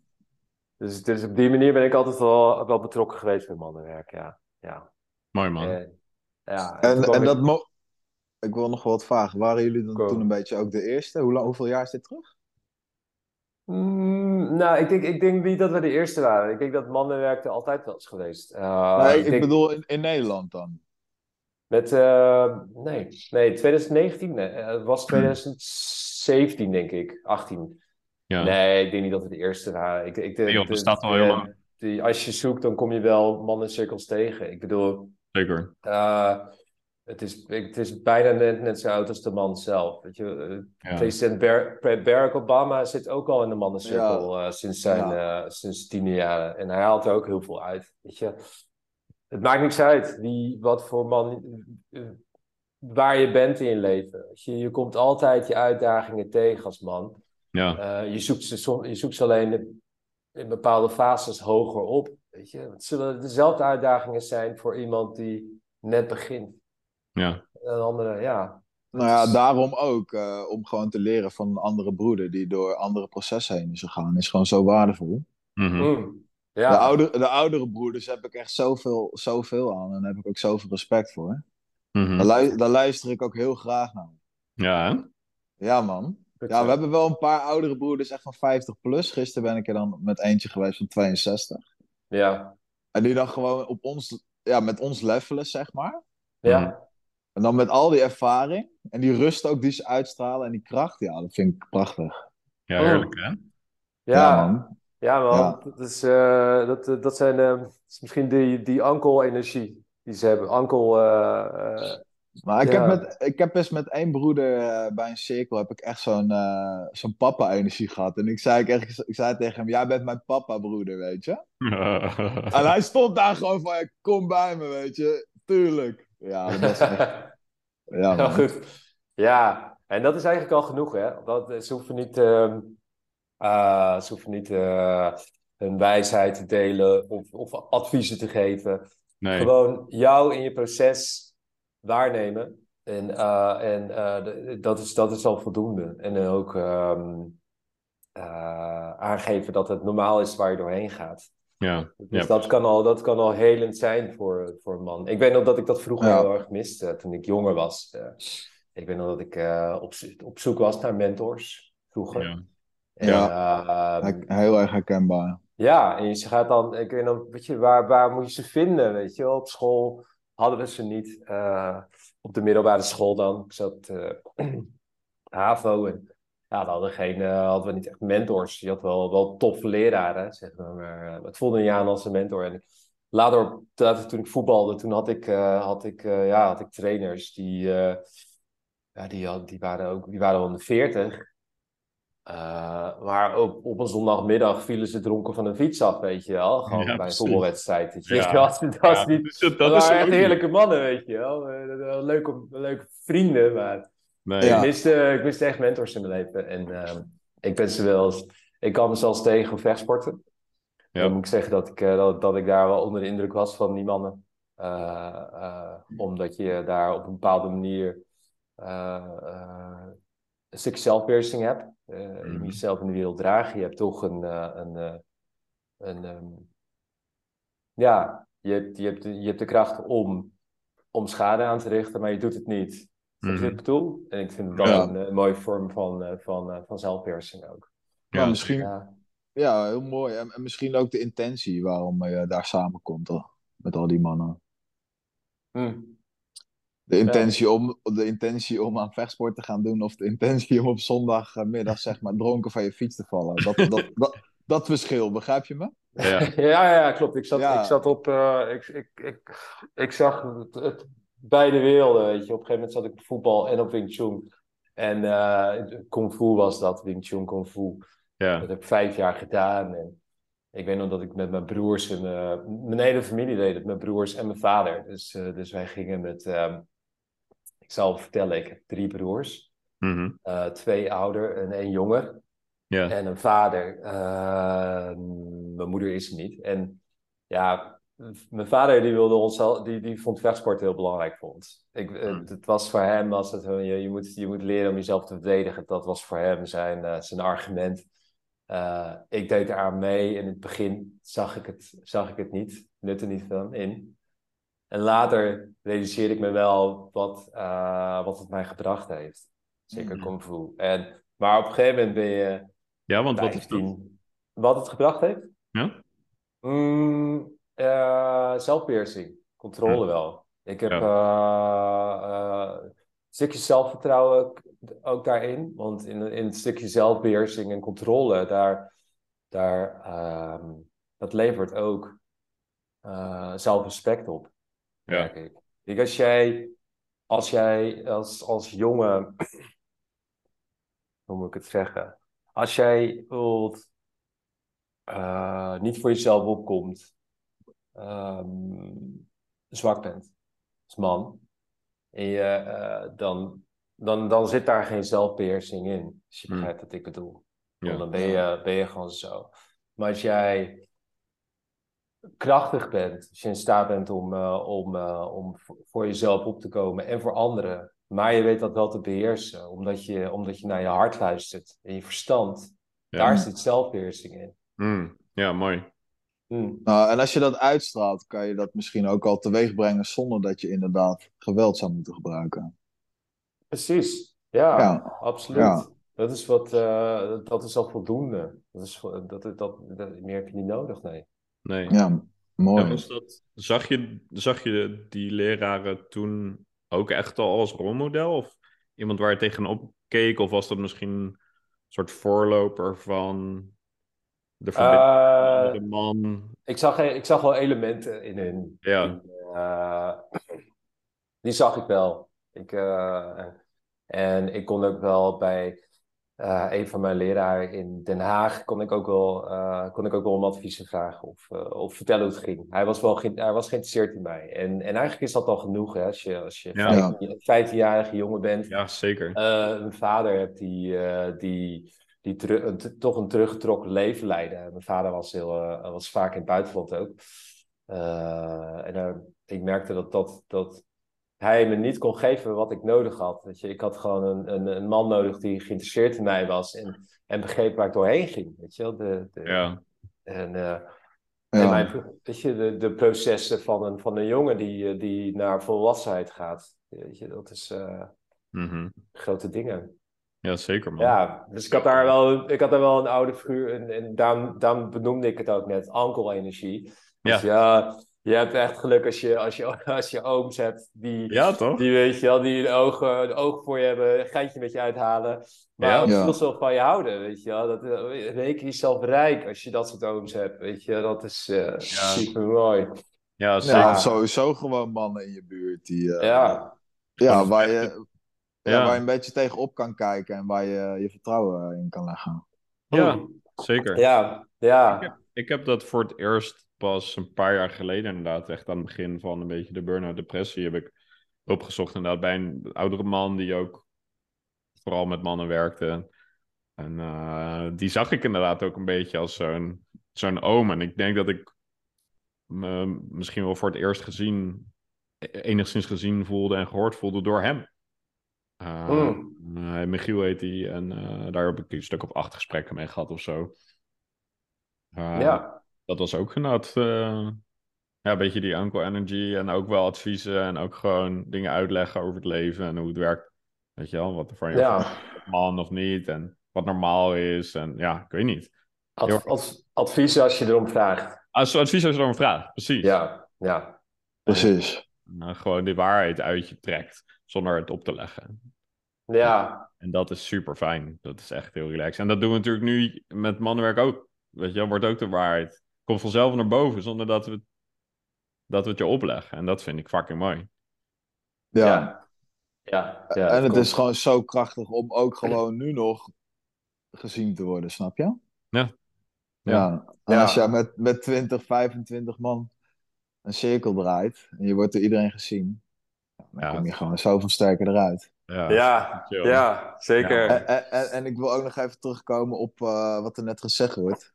Dus, dus op die manier ben ik altijd wel, wel betrokken geweest bij mannenwerk. Ja. Ja. Mooi man. En, ja, En, en ik- dat mo ik wil nog wat vragen. Waren jullie dan toen een beetje ook de eerste? Hoe lang, hoeveel jaar is dit terug? Mm, nou, ik denk, ik denk niet dat we de eerste waren. Ik denk dat mannenwerk er altijd wel is geweest. Uh, nee, ik denk bedoel in, in Nederland dan. Met, eh, nee, nee, 2019. Nee, eh, het was 2017, denk ik. 18. Ja. Nee, ik denk niet dat we de eerste waren. Ik, ik, de, Nee, joh, dat de- staat al de- heel lang. die- als je zoekt, dan kom je wel mannencirkels tegen. Ik bedoel, Zeker. eh, het, is, het is bijna net, net zo oud als de man zelf. Weet je, eh, Ja. President Bar- Barack Obama zit ook al in de mannencirkel eh, sinds zijn Ja. eh, sinds tiende jaren. En hij haalt er ook heel veel uit. Weet je. Het maakt niks uit wie, wat voor man, eh, waar je bent in je leven. Je, je komt altijd je uitdagingen tegen als man. Ja. Eh, je, zoekt ze, je zoekt ze alleen in, in bepaalde fases hoger op. Weet je? Het zullen dezelfde uitdagingen zijn voor iemand die net begint. Ja. En een andere, ja. Nou ja, daarom ook. eh, om gewoon te leren van een andere broeder die door andere processen heen is gegaan. Is gewoon zo waardevol. Mhm. Mm. ja. De, oude, de oudere broeders heb ik echt zoveel, zoveel aan. En daar heb ik ook zoveel respect voor. Mhm. Daar, lu- daar luister ik ook heel graag naar. Ja, hè? Ja, man. Ja, we hebben wel een paar oudere broeders, echt van 50 plus. Gisteren ben ik er dan met eentje geweest van 62. Ja. En die dan gewoon op ons, ja, met ons levelen, zeg maar. Ja. En dan met al die ervaring. En die rust ook die ze uitstralen en die kracht. Ja, dat vind ik prachtig. Ja, Oh. heerlijk hè? Ja. man. Ja, man. Ja. Dat, is, eh, dat, eh, dat zijn eh, dat is misschien die, die ankel-energie die ze hebben. Ankel. eh, eh, Maar ik, Ja. heb met, ik heb eens met één broeder bij een cirkel heb ik echt zo'n zo'n papa-energie gehad. En ik zei, ik, echt, ik zei tegen hem, jij bent mijn papa-broeder, weet je? *laughs* En hij stond daar gewoon van, ja, kom bij me, weet je? Tuurlijk. Ja, dat echt... *laughs* Ja, goed. Ja, en dat is eigenlijk al genoeg, hè? Dat, ze hoeven niet, eh, ze hoeven niet eh, hun wijsheid te delen of, of adviezen te geven. Nee. Gewoon jou in je proces waarnemen. En, eh, en eh, dat, is, dat is al voldoende. En ook ehm, eh, aangeven dat het normaal is waar je doorheen gaat. Ja. Dus Ja. dat, kan al, dat kan al helend zijn voor, voor een man. Ik weet nog dat ik dat vroeger Ja. heel erg miste toen ik jonger was. Eh, ik weet nog dat ik eh, op, op zoek was naar mentors vroeger. Ja. En, Ja. eh, Heel erg herkenbaar. ja, en je gaat dan, ik weet nog, weet je, waar, waar moet je ze vinden? Weet je, wel? op school hadden we ze niet. Eh, op de middelbare school dan. Ik zat eh *clears throat* HAVO en ja, we hadden, geen, eh, hadden we niet echt mentors. Je had wel, wel toffe leraren, zeg maar. Maar eh, het voelde niet aan als een mentor. En later, later toen ik voetbalde, toen had ik, eh, had ik, eh, ja, had ik trainers die, ja, die, had- die, waren ook, die waren al in de veertig. Eh, maar op, op een zondagmiddag vielen ze dronken van een fiets af, weet je wel. Gewoon Ja, bij een voetbalwedstrijd. weet je. Ja. *laughs* Dat, dat Ja, is niet... dat is het- Dat, dat is waren echt heerlijke mannen, weet je wel. Wel Leuke, leuke vrienden, maar Ja. ik, miste, ik miste echt mentors in mijn leven. En ehm, ik ben ze wel eens... Ik kwam zelfs tegen op vechtsporten. Ja. Dan moet ik zeggen dat ik, eh, dat, dat ik daar wel onder de indruk was van die mannen. Eh, eh, omdat je daar op een bepaalde manier eh, eh, een stuk zelfbeheersing hebt. Eh, Je Mhm. moet jezelf in de wereld dragen. Je hebt toch een, eh, een, eh, een, ehm, ja, je hebt, je, hebt, je hebt de kracht om, om schade aan te richten, maar je doet het niet. Snap je wat ik bedoel? En ik vind Ja. een, eh, mooie vorm van, eh, van, eh, van zelfbeheersing ook. Maar misschien, Ja. ja, heel mooi. En, en misschien ook de intentie waarom je daar samenkomt, toch? Met al die mannen. Hm. De intentie, om, de intentie om aan vechtsport te gaan doen, of de intentie om op zondagmiddag, zeg maar, dronken van je fiets te vallen. Dat, dat, dat, dat verschil, begrijp je me? *laughs* Ja. Ja, ja, klopt. Ik zat, Ja. ik zat op. eh, ik, ik, ik, ik zag het, het beide werelden. Weet je. Op een gegeven moment zat ik op voetbal en op Wing Chun. En eh Kung Fu was dat, Wing Chun Kung Fu. Ja. Dat heb ik vijf jaar gedaan. En ik weet nog dat ik met mijn broers en eh, mijn hele familie deed het, mijn broers en mijn vader. Dus, eh, dus wij gingen met. ehm, ik zal vertellen, ik heb drie broers. Mhm. twee ouder en één jonger. Ja. En een vader. eh, mijn moeder is er niet. En ja, mijn vader die wilde ons al, die, die vond vechtsport heel belangrijk voor ons. Ik, eh, Hmm. het was voor hem, was het, eh, je, je, moet, je moet leren om jezelf te verdedigen. Dat was voor hem zijn, eh, zijn argument. Ik deed eraan mee. In het begin zag ik het, zag ik het niet, nutte niet van in. En later realiseerde ik me wel wat, wat het mij gebracht heeft. Zeker Hmm. kung fu. En, maar op een gegeven moment ben je ja, want wat is dat? 15. Wat het gebracht heeft? Ja? Mm, zelfbeheersing, controle wel. Ik heb Ja. eh, eh, een stukje zelfvertrouwen ook- daarin. Want in, in het stukje zelfbeheersing en controle, daar, daar, ehm, dat levert ook zelfrespect op, Ja. merk ik. Als jij, als jij als, als jongen, *clears throat* hoe moet ik het zeggen? Als jij eh, niet voor jezelf opkomt, ehm, zwak bent als man, en je, eh, dan, dan, dan zit daar geen zelfbeheersing in. Als je Hmm. begrijpt wat ik bedoel. Ja. Want dan ben je, ben je gewoon zo. Maar als jij krachtig bent, als je in staat bent om, eh, om, eh, om voor- voor jezelf op te komen en voor anderen, maar je weet dat wel te beheersen, omdat je, omdat je naar je hart luistert en je verstand, Ja. daar zit zelfbeheersing in. Mm. Ja, mooi. Hmm. Nou, en als je dat uitstraalt, kan je dat misschien ook al teweeg brengen zonder dat je inderdaad geweld zou moeten gebruiken. Precies, ja, Ja. absoluut. Ja. Dat is wat, eh, dat is al voldoende. Dat is, dat, dat, dat, meer heb je niet nodig, nee. Nee. Ja, mooi. Ja, dat, zag, je, zag je die leraren toen ook echt al als rolmodel? Of iemand waar je tegenop keek? Of was dat misschien een soort voorloper van de Eh, andere man? ik, zag, ik zag wel elementen in hun. Ja. Die, eh, die zag ik wel. Ik, eh, en ik kon ook wel bij een van mijn leraren in Den Haag, kon ik ook wel, kon ik ook wel om adviezen vragen of, of vertellen hoe het ging. Hij was wel hij was geïnteresseerd in mij. En, en eigenlijk is dat al genoeg hè, als je, als je Ja. 15 15-jarige jongen bent. Ja, zeker. een vader hebt die, die, die teru- een, t- toch een teruggetrokken leven leidde. Mijn vader was, heel, eh, was vaak in het buitenland ook. Eh, en ik merkte dat, dat, dat hij me niet kon geven wat ik nodig had. Weet je, ik had gewoon een, een, een man nodig die geïnteresseerd in mij was en, en begreep waar ik doorheen ging. Weet je, wel? de, de, Ja. en, eh, Ja. en mijn, weet je, de, de processen van een, van een jongen die, die naar volwassenheid gaat. Weet je, dat is eh, Mhm. grote dingen. Ja, zeker man. Ja, dus ik had daar wel, ik had daar wel een oude figuur en, en daarom, daarom benoemde ik het ook net, ankel-energie. Dus ja, je hebt echt geluk als je, als je, *laughs* als je ooms hebt die, Ja, toch? die weet je wel, die een oog, een oog voor je hebben, een geintje met je uithalen. Maar Ja. ook Ja. veel zo van je houden, weet je wel. Dat, eh, reken jezelf rijk als je dat soort ooms hebt, weet je. Dat is eh super mooi. Ja, zeker. Ja, sowieso gewoon mannen in je buurt die, eh, Ja, ja, waar, je. Ja, waar je een beetje tegenop kan kijken en waar je je vertrouwen in kan leggen. Ja, zeker. ja, ja. Ik heb, ik heb dat voor het eerst pas een paar jaar geleden inderdaad, echt aan het begin van een beetje de burn-out depressie, heb ik opgezocht inderdaad bij een oudere man die ook vooral met mannen werkte. En eh, die zag ik inderdaad ook een beetje als zo'n zo'n oom. En ik denk dat ik me misschien wel voor het eerst gezien, e- enigszins gezien voelde en gehoord voelde door hem. Mm. eh, Michiel heet hij en eh, daar heb ik een stuk of acht gesprekken mee gehad of zo. Eh, ja. dat was ook inderdaad eh, Ja, een beetje die uncle energy en ook wel adviezen en ook gewoon dingen uitleggen over het leven en hoe het werkt. Weet je wel, wat er van je Ja, man of niet en wat normaal is en ja, ik weet niet. ad- ad- advies als je erom vraagt. Als advies als je erom vraagt, precies. Ja, ja. Precies. En gewoon de waarheid uit je trekt, zonder het op te leggen. Ja, En dat is super fijn. Dat is echt heel relaxed. En dat doen we natuurlijk nu met mannenwerk ook. Weet je, wordt ook de waarheid. Komt vanzelf naar boven zonder dat we, dat we het je opleggen. En dat vind ik fucking mooi. Ja. ja. Ja, ja, en het is gewoon zo krachtig om ook gewoon nu nog gezien te worden, snap je? Ja. Ja. En Ja. als jij met, met 20, 25 man een cirkel draait en je wordt door iedereen gezien, dan Ja. kom je gewoon zoveel sterker eruit. Ja, Ja, ja, zeker. En, en, en, en ik wil ook nog even terugkomen op eh, wat er net gezegd wordt.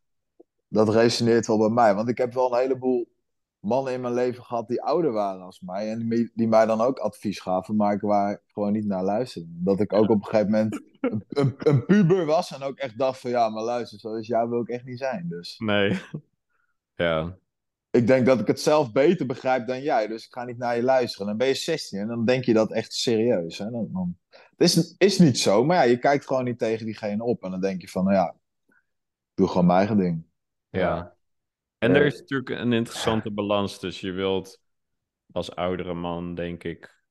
Dat resoneert wel bij mij, want ik heb wel een heleboel mannen in mijn leven gehad die ouder waren als mij en die, die mij dan ook advies gaven, maar ik waar gewoon niet naar luisterde. Dat ik ook op een gegeven moment een, een, een puber was en ook echt dacht van ja, maar luister, zoals jou wil ik echt niet zijn. Dus Nee. Ja. Ik denk dat ik het zelf beter begrijp dan jij, dus ik ga niet naar je luisteren. Dan ben je 16 en dan denk je dat echt serieus. Hè? Dan, dan... Het is, is niet zo, maar ja, je kijkt gewoon niet tegen diegene op en dan denk je van nou ja, ik doe gewoon mijn eigen ding. Ja. En Ja. er is natuurlijk een interessante balans tussen. Je wilt als oudere man, denk ik,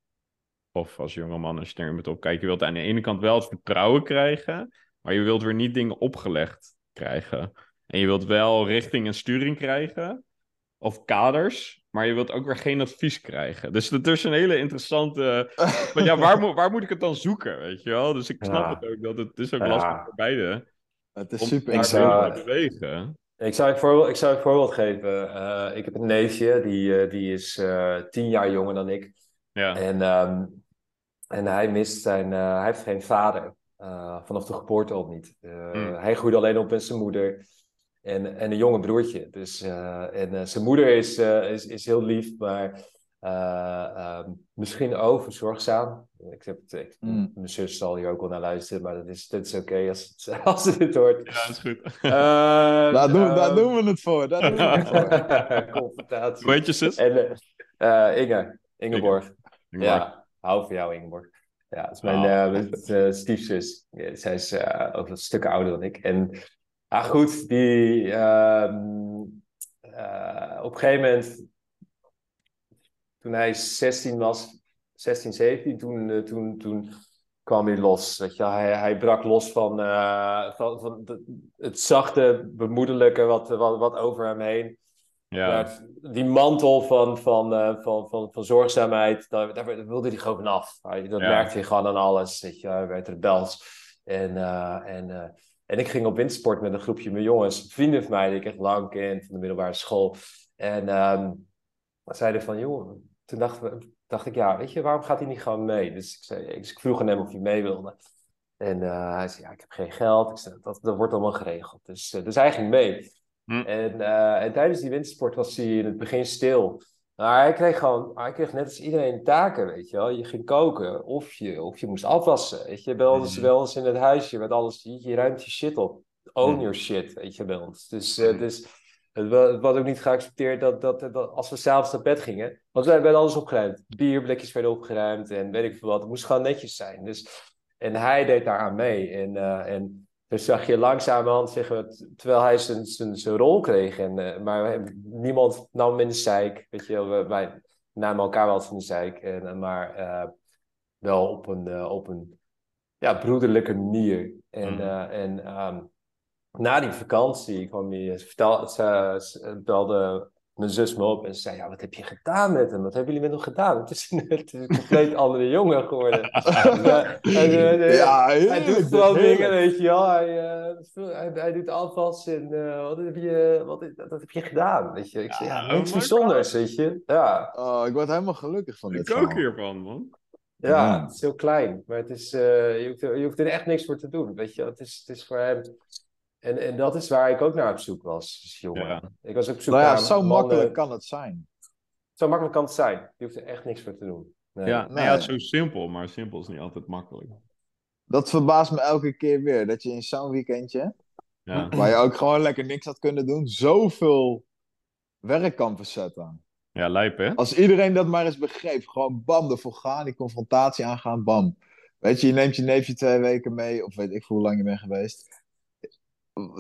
of als jonge man, als je er moet opkijken, je wilt aan de ene kant wel het vertrouwen krijgen, maar je wilt weer niet dingen opgelegd krijgen. En je wilt wel richting en sturing krijgen, of kaders, maar je wilt ook weer geen advies krijgen. Dus dat is een hele interessante. *laughs* Maar ja, waar, moet waar moet ik het dan zoeken? Weet je wel? Dus ik snap Ja. het ook dat het is ook Ja. lastig voor beide. Het is Om super daar zou- bewegen. Ik zou een voorbeeld, ik zou een voorbeeld geven. Eh, ik heb een neefje, die, eh, die is eh, tien jaar jonger dan ik. Ja. En, ehm, en hij mist zijn, eh, hij heeft geen vader. eh, vanaf de geboorte al niet. Eh, Hmm. Hij groeide alleen op met zijn moeder en, en een jonge broertje. Dus, eh, en eh, zijn moeder is, eh, is, is heel lief, maar eh, ehm, misschien overzorgzaam. Ik heb het, ik- Hmm. Mijn zus zal hier ook wel naar luisteren, maar dat is, dat is oké als, het, *laughs* als ze dit hoort. Ja, is goed. Eh, Daar, doen, daar ehm, doen we het voor. Daar doen we het voor. *laughs* Confrontatie. Hoe heet je zus? En Inge, Ingeborg. Ingeborg. Ja, hou van jou, Ingeborg. Ja, dat is mijn Oh. eh, stiefzus. Ja, zij is eh, ook een stuk ouder dan ik. En ah, goed, die ehm, eh, op een gegeven moment, toen hij 16 was, 16, 17, toen, eh, toen, toen kwam hij los. Weet je, hij, hij brak los van, eh, van, van de- het zachte, bemoedelijke wat, wat, wat over hem heen. Ja. Maar die mantel van, van, van, van, van zorgzaamheid, daar, daar wilde hij gewoon af. Hij- Dat Ja. merkte je gewoon aan alles. Weet je, hij werd rebels. En, en, en ik ging op windsport met een groepje met jongens, vrienden van mij die ik echt lang ken van de middelbare school. En ehm zeiden van, joh, toen dacht, dacht ik, ja, weet je, waarom gaat hij niet gewoon mee? Dus ik, zei, dus ik vroeg aan hem of hij mee wilde. En eh, hij zei, ja, ik heb geen geld. Ik zei, dat, dat wordt allemaal geregeld. Dus, eh, dus hij ging mee. Hm. En, eh, en tijdens die wintersport was hij in het begin stil. Maar hij kreeg gewoon, hij kreeg net als iedereen taken, weet je wel. Je ging koken, of je, of je moest afwassen, weet je. Bij ons, bij ons in het huisje, met alles, je, je ruimt je shit op. Own your shit, weet je, bij ons. Dus, eh, dus het het was ook niet geaccepteerd dat, dat, dat als we s'avonds naar bed gingen, want wij werden alles opgeruimd. Bierblikjes werden opgeruimd en weet ik veel wat. Het moest gewoon netjes zijn. Dus, en hij deed daaraan mee. En, eh, en dus zag je langzamerhand, zeg maar, t- terwijl hij zijn, zijn, zijn rol kreeg. En, eh, maar niemand nam hem in de zeik. Weet je, we, wij namen elkaar wel eens in de zeik. En, en maar eh, wel op een, eh, op een ja, broederlijke manier. En, eh, en ehm, na die vakantie kwam hij, ze, vertel, ze, ze belde mijn zus me op en ze zei, ja, wat heb je gedaan met hem? Wat hebben jullie met hem gedaan? *laughs* Het is, een- het is een compleet *laughs* andere jongen geworden. Ja, en, eh, Ja, hij doet gewoon dingen, weet je wel. Hij, eh, hij, hij doet afwas en eh, wat, heb je, wat, wat heb je gedaan? Weet je? Ik zei, ja, niks oh bijzonders, weet je. Ja, Oh, ik word helemaal gelukkig van dit Ik ook hiervan, man. ja, Ja. het is heel klein, maar het is, eh, je, hoeft er, je hoeft er echt niks voor te doen, weet je. Het is, het is voor hem... En, en dat is waar ik ook naar op zoek was, als jongen. Ja. Ik was op zoek Nou ja, naar zo mannen- makkelijk kan het zijn. Zo makkelijk kan het zijn. Je hoeft er echt niks voor te doen. Nee. Ja, Nee. nee, ja, het is zo simpel, maar simpel is niet altijd makkelijk. Dat verbaast me elke keer weer. Dat je in zo'n weekendje, Ja, waar je ook gewoon lekker niks had kunnen doen, zoveel werk kan verzetten. Ja, lijp hè? Als iedereen dat maar eens begreep, gewoon bam, ervoor gaan, die confrontatie aangaan, bam. Weet je, je neemt je neefje twee weken mee, of weet ik veel hoe lang je bent geweest.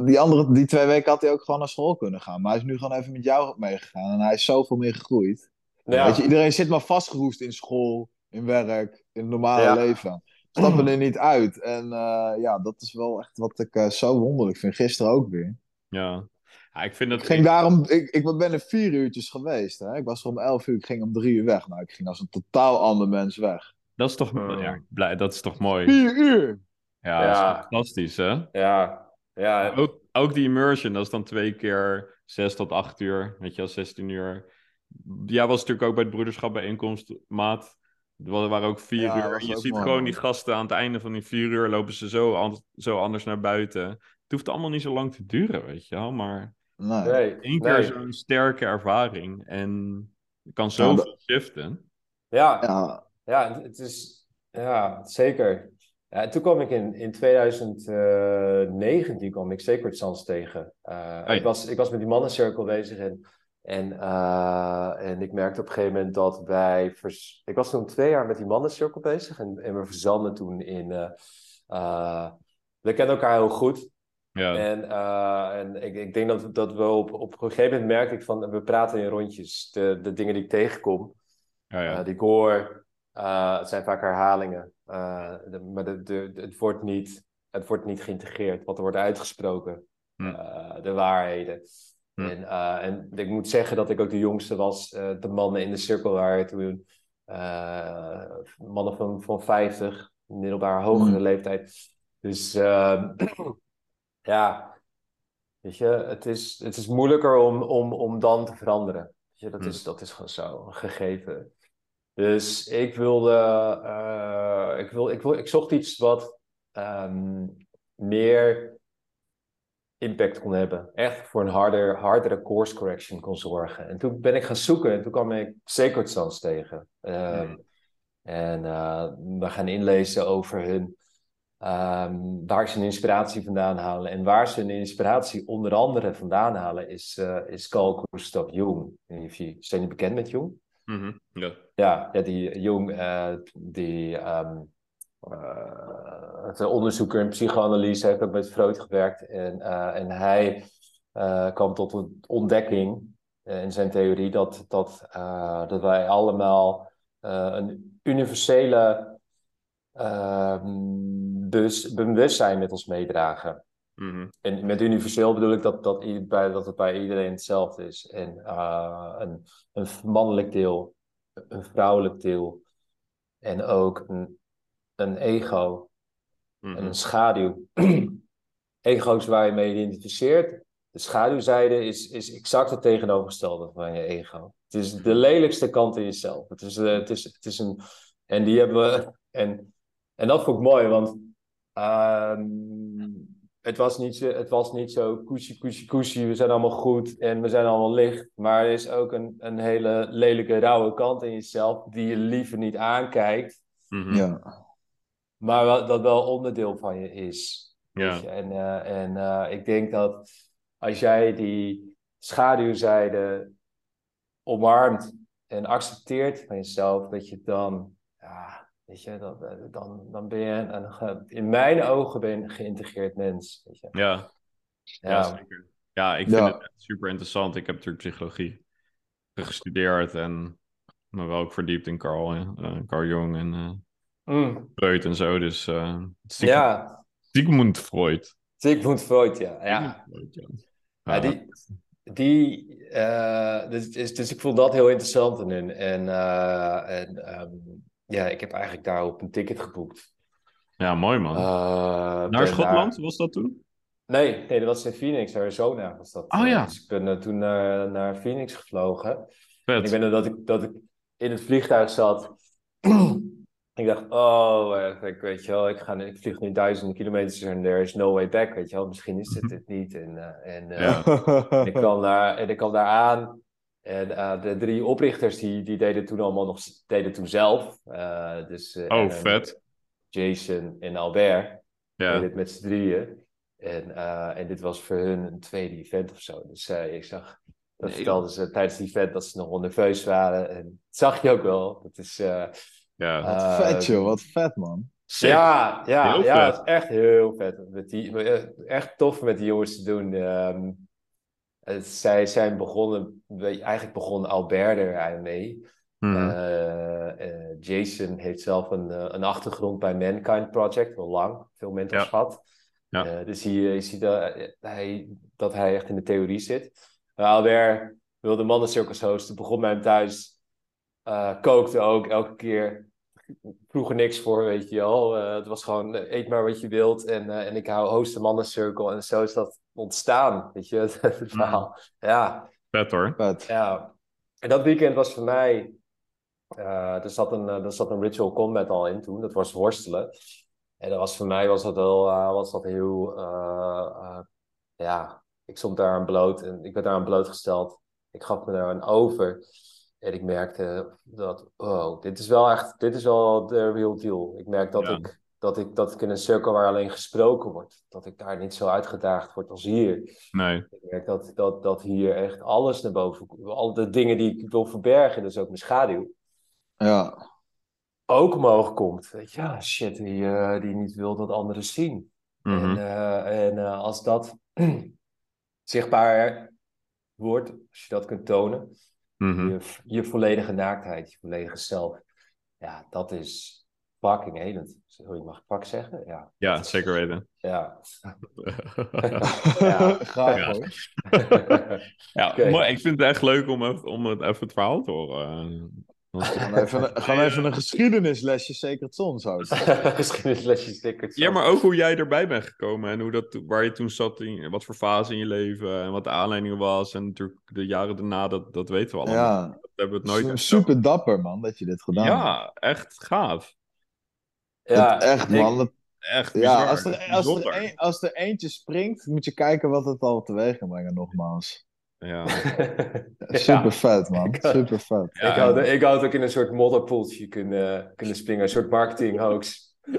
Die andere, die twee weken had hij ook gewoon naar school kunnen gaan. Maar hij is nu gewoon even met jou meegegaan en hij is zoveel meer gegroeid. Ja. Weet je, iedereen zit maar vastgeroest in school, in werk, in het normale Ja. leven. Stappen er niet uit. En eh, ja, dat is wel echt wat ik eh, zo wonderlijk vind. Gisteren ook weer. Ja. ja ik vind dat... Ik ging daarom, ik, ik ben er vier uurtjes geweest. Hè? Ik was er om elf uur, ik ging om drie uur weg. Nou, ik ging als een totaal ander mens weg. Dat is toch, ja, blij, dat is toch mooi. Vier uur! Ja, dat is Ja. fantastisch hè? Ja, ja. Ook, ook die immersion, dat is dan twee keer zes tot acht uur, weet je wel, 16 uur. Jij was natuurlijk ook bij het broederschap bijeenkomst, maat. Er wa- waren ook vier Ja, uur. En je ziet mooi, gewoon man. die gasten aan het einde van die vier uur lopen ze zo, an- zo anders naar buiten. Het hoeft allemaal niet zo lang te duren, weet je wel. Maar Nee. Nee, één keer nee. zo'n sterke ervaring en je kan Ja, zoveel shiften. Ja, Ja, Ja, het is, ja, zeker. Ja, toen kwam ik in, in 2019 kwam ik Sacred Sons tegen. Eh, ik, was, ik was met die mannencirkel bezig en, en, eh, en ik merkte op een gegeven moment dat wij... Vers... Ik was toen twee jaar met die mannencirkel bezig en, en we verzanden toen in... eh, eh, we kennen elkaar heel goed. Ja, En, eh, en ik, ik denk dat, dat we op, op een gegeven moment merkte ik van... We praten in rondjes. De, de dingen die ik tegenkom. ja, ja. Eh, die ik hoor, eh, het zijn vaak herhalingen. Eh, de- maar de, de, het, wordt niet, het wordt niet geïntegreerd. Wat er wordt uitgesproken. Hm. eh, de waarheden. Hm. En, eh, en ik moet zeggen dat ik ook de jongste was. de mannen in de cirkel waren toen mannen van, van 50, middelbaar hogere Hm. leeftijd. Dus eh, *clears throat* ja, weet je, het is, het is moeilijker om, om, om dan te veranderen. Weet je, dat, is, dat is gewoon zo, een gegeven. Dus ik wilde, eh, ik, wil, ik, wil, ik zocht iets wat ehm, meer impact kon hebben. Echt voor een harder, hardere course correction kon zorgen. En toen ben ik gaan zoeken en toen kwam ik Sacred Sons tegen. Ehm, Hmm. En eh, we gaan inlezen over hun, ehm, waar ze hun inspiratie vandaan halen. En waar ze hun inspiratie onder andere vandaan halen is, eh is Carl Gustav Jung. Zijn jullie bekend met Jung? Mhm, ja. Ja, die Jung, eh, die ehm, eh, het onderzoeker in psychoanalyse, heeft ook met Freud gewerkt. En, eh, en hij kwam tot een ontdekking in zijn theorie dat, dat, dat wij allemaal een universele ehm, bewus- bewustzijn met ons meedragen. Mhm, En met universeel bedoel ik dat, dat, bij, dat het bij iedereen hetzelfde is. En eh, een, een mannelijk deel, een vrouwelijk deel en ook een, een ego mhm. en een schaduw. *clears throat* ego is waar je mee identificeert. De schaduwzijde is, is exact het tegenovergestelde van je ego. Het is de lelijkste kant in jezelf. Het is, eh, het is, het is een... En die hebben we... *laughs* En, en dat vond ik mooi, want... ehm, het was niet zo, het was niet zo koesie, koesie, koesie, we zijn allemaal goed en we zijn allemaal licht. Maar er is ook een, een hele lelijke, rauwe kant in jezelf die je liever niet aankijkt, Mhm. ja. maar wel, dat wel onderdeel van je is. Ja. Je? En, eh, en eh, ik denk dat als jij die schaduwzijde omarmt en accepteert van jezelf, dat je dan, ja, weet je, dat, eh, dan, dan ben je een, in mijn ogen ben je een geïntegreerd mens. Weet je? Ja, ja, Ja, zeker. Ja, ik vind Ja. het super interessant. Ik heb natuurlijk psychologie gestudeerd en me wel ook verdiept in Carl, eh, Carl Jung en eh Mm. Freud en zo. Dus eh Sigmund, ja Sigmund Freud. Sigmund Freud, ja. ja. Sigmund Freud, ja. Ja, Ja, die, die, eh, dus, dus, dus ik vond dat heel interessant in hun. En, eh, en ehm, ja, ik heb eigenlijk daarop een ticket geboekt. ja, mooi man. Eh, Naar ben Schotland was dat toen? Nee, nee, dat was in Phoenix, Arizona was dat. Oh, Eh, ja. Dus ik ben eh, toen naar, naar Phoenix gevlogen. Ik weet nog dat ik, dat ik in het vliegtuig zat. *clears throat* ik dacht, oh, eh, ik weet je wel, ik, ga, ik vlieg nu duizenden kilometers en there is no way back, weet je wel. Misschien is dit het niet. En, eh, en, eh, Ja. *laughs* en ik kwam daar, en ik kwam daar aan. En eh, de drie oprichters die, die deden toen allemaal nog deden toen zelf. Eh, dus, eh, Oh, vet. Jason en Albert deden Ja. het met z'n drieën. En, eh, en dit was voor hun een tweede event of zo. Dus eh, ik zag Dat Nee, vertelden ze tijdens die event dat ze nog wel nerveus waren. En dat zag je ook wel. Dat is, eh, Ja, Wat vet, joh. Wat vet, man. zeker. Ja, ja, Heel ja, vet. het is echt heel vet. Met die, echt tof met die jongens te doen. Ehm, het- zij zijn begonnen, je, eigenlijk begon Albert er mee. Mhm. Eh, eh, Jason heeft zelf een, eh, een achtergrond bij Mankind Project, wel lang, veel mentorschap. Ja. Eh, dus hier je ziet dat hij, dat hij echt in de theorie zit. Albert wilde mannencircus hosten, begon bij hem thuis, eh, kookte ook elke keer. Vroeg er niks voor, weet je wel. Eh, het was gewoon, eh, eet maar wat je wilt en, eh, en ik hou host de mannencirkel. En zo is dat ontstaan, weet je, *laughs* het, het verhaal. Ja, Vet hoor. Vet. ja, en dat weekend was voor mij. eh, er, zat een, er zat een ritual combat al in toen, dat was worstelen. En dat was voor mij was dat wel was dat heel. eh, eh, ja, ik stond daar aan bloot en ik werd daar aan blootgesteld. Ik gaf me daar aan over. En ik merkte dat, oh, dit is wel echt, dit is wel de real deal. Ik merk dat, Ja. ik, dat, ik, dat ik in een cirkel waar alleen gesproken wordt, dat ik daar niet zo uitgedaagd word als hier. Nee. Ik merk dat, dat, dat hier echt alles naar boven komt. Al de dingen die ik wil verbergen, dus ook mijn schaduw, Ja. ook omhoog komt. Weet je, ja, shit, die, eh, die niet wil dat anderen zien. En, Mhm. eh, en eh, als dat *clears throat* zichtbaar wordt, als je dat kunt tonen, Mhm. je, je volledige naaktheid, je volledige zelf, ja, dat is fucking helend. Sorry, mag ik fuck zeggen? Ja. Ja, zeker weten. Ja. *laughs* ja. Graag Ja. hoor. Ja, *laughs* maar ik vind het echt leuk om, even, om het, even het verhaal te horen. *laughs* Gewoon even, gewoon even een geschiedenislesje, zeker het soms *laughs* houden. Geschiedenislesjes stickers. Ja, maar ook hoe jij erbij bent gekomen en hoe dat, waar je toen zat, in, wat voor fase in je leven en wat de aanleiding was. En natuurlijk de jaren daarna, dat, dat weten we allemaal. Ja, Dat hebben we het nooit super dapper man dat je dit gedaan hebt. Ja, echt gaaf. Ja, Het- echt ik- man. Dat- Echt ja, als er, als, er een, als er eentje springt, moet je kijken wat het al teweeg kan brengen nogmaals. *laughs* Ja. Super vet man, Ik- super vet. Ja, ik, had, ik had ook in een soort modderpoeltje kunnen, kunnen springen, een soort marketing hoax. *laughs*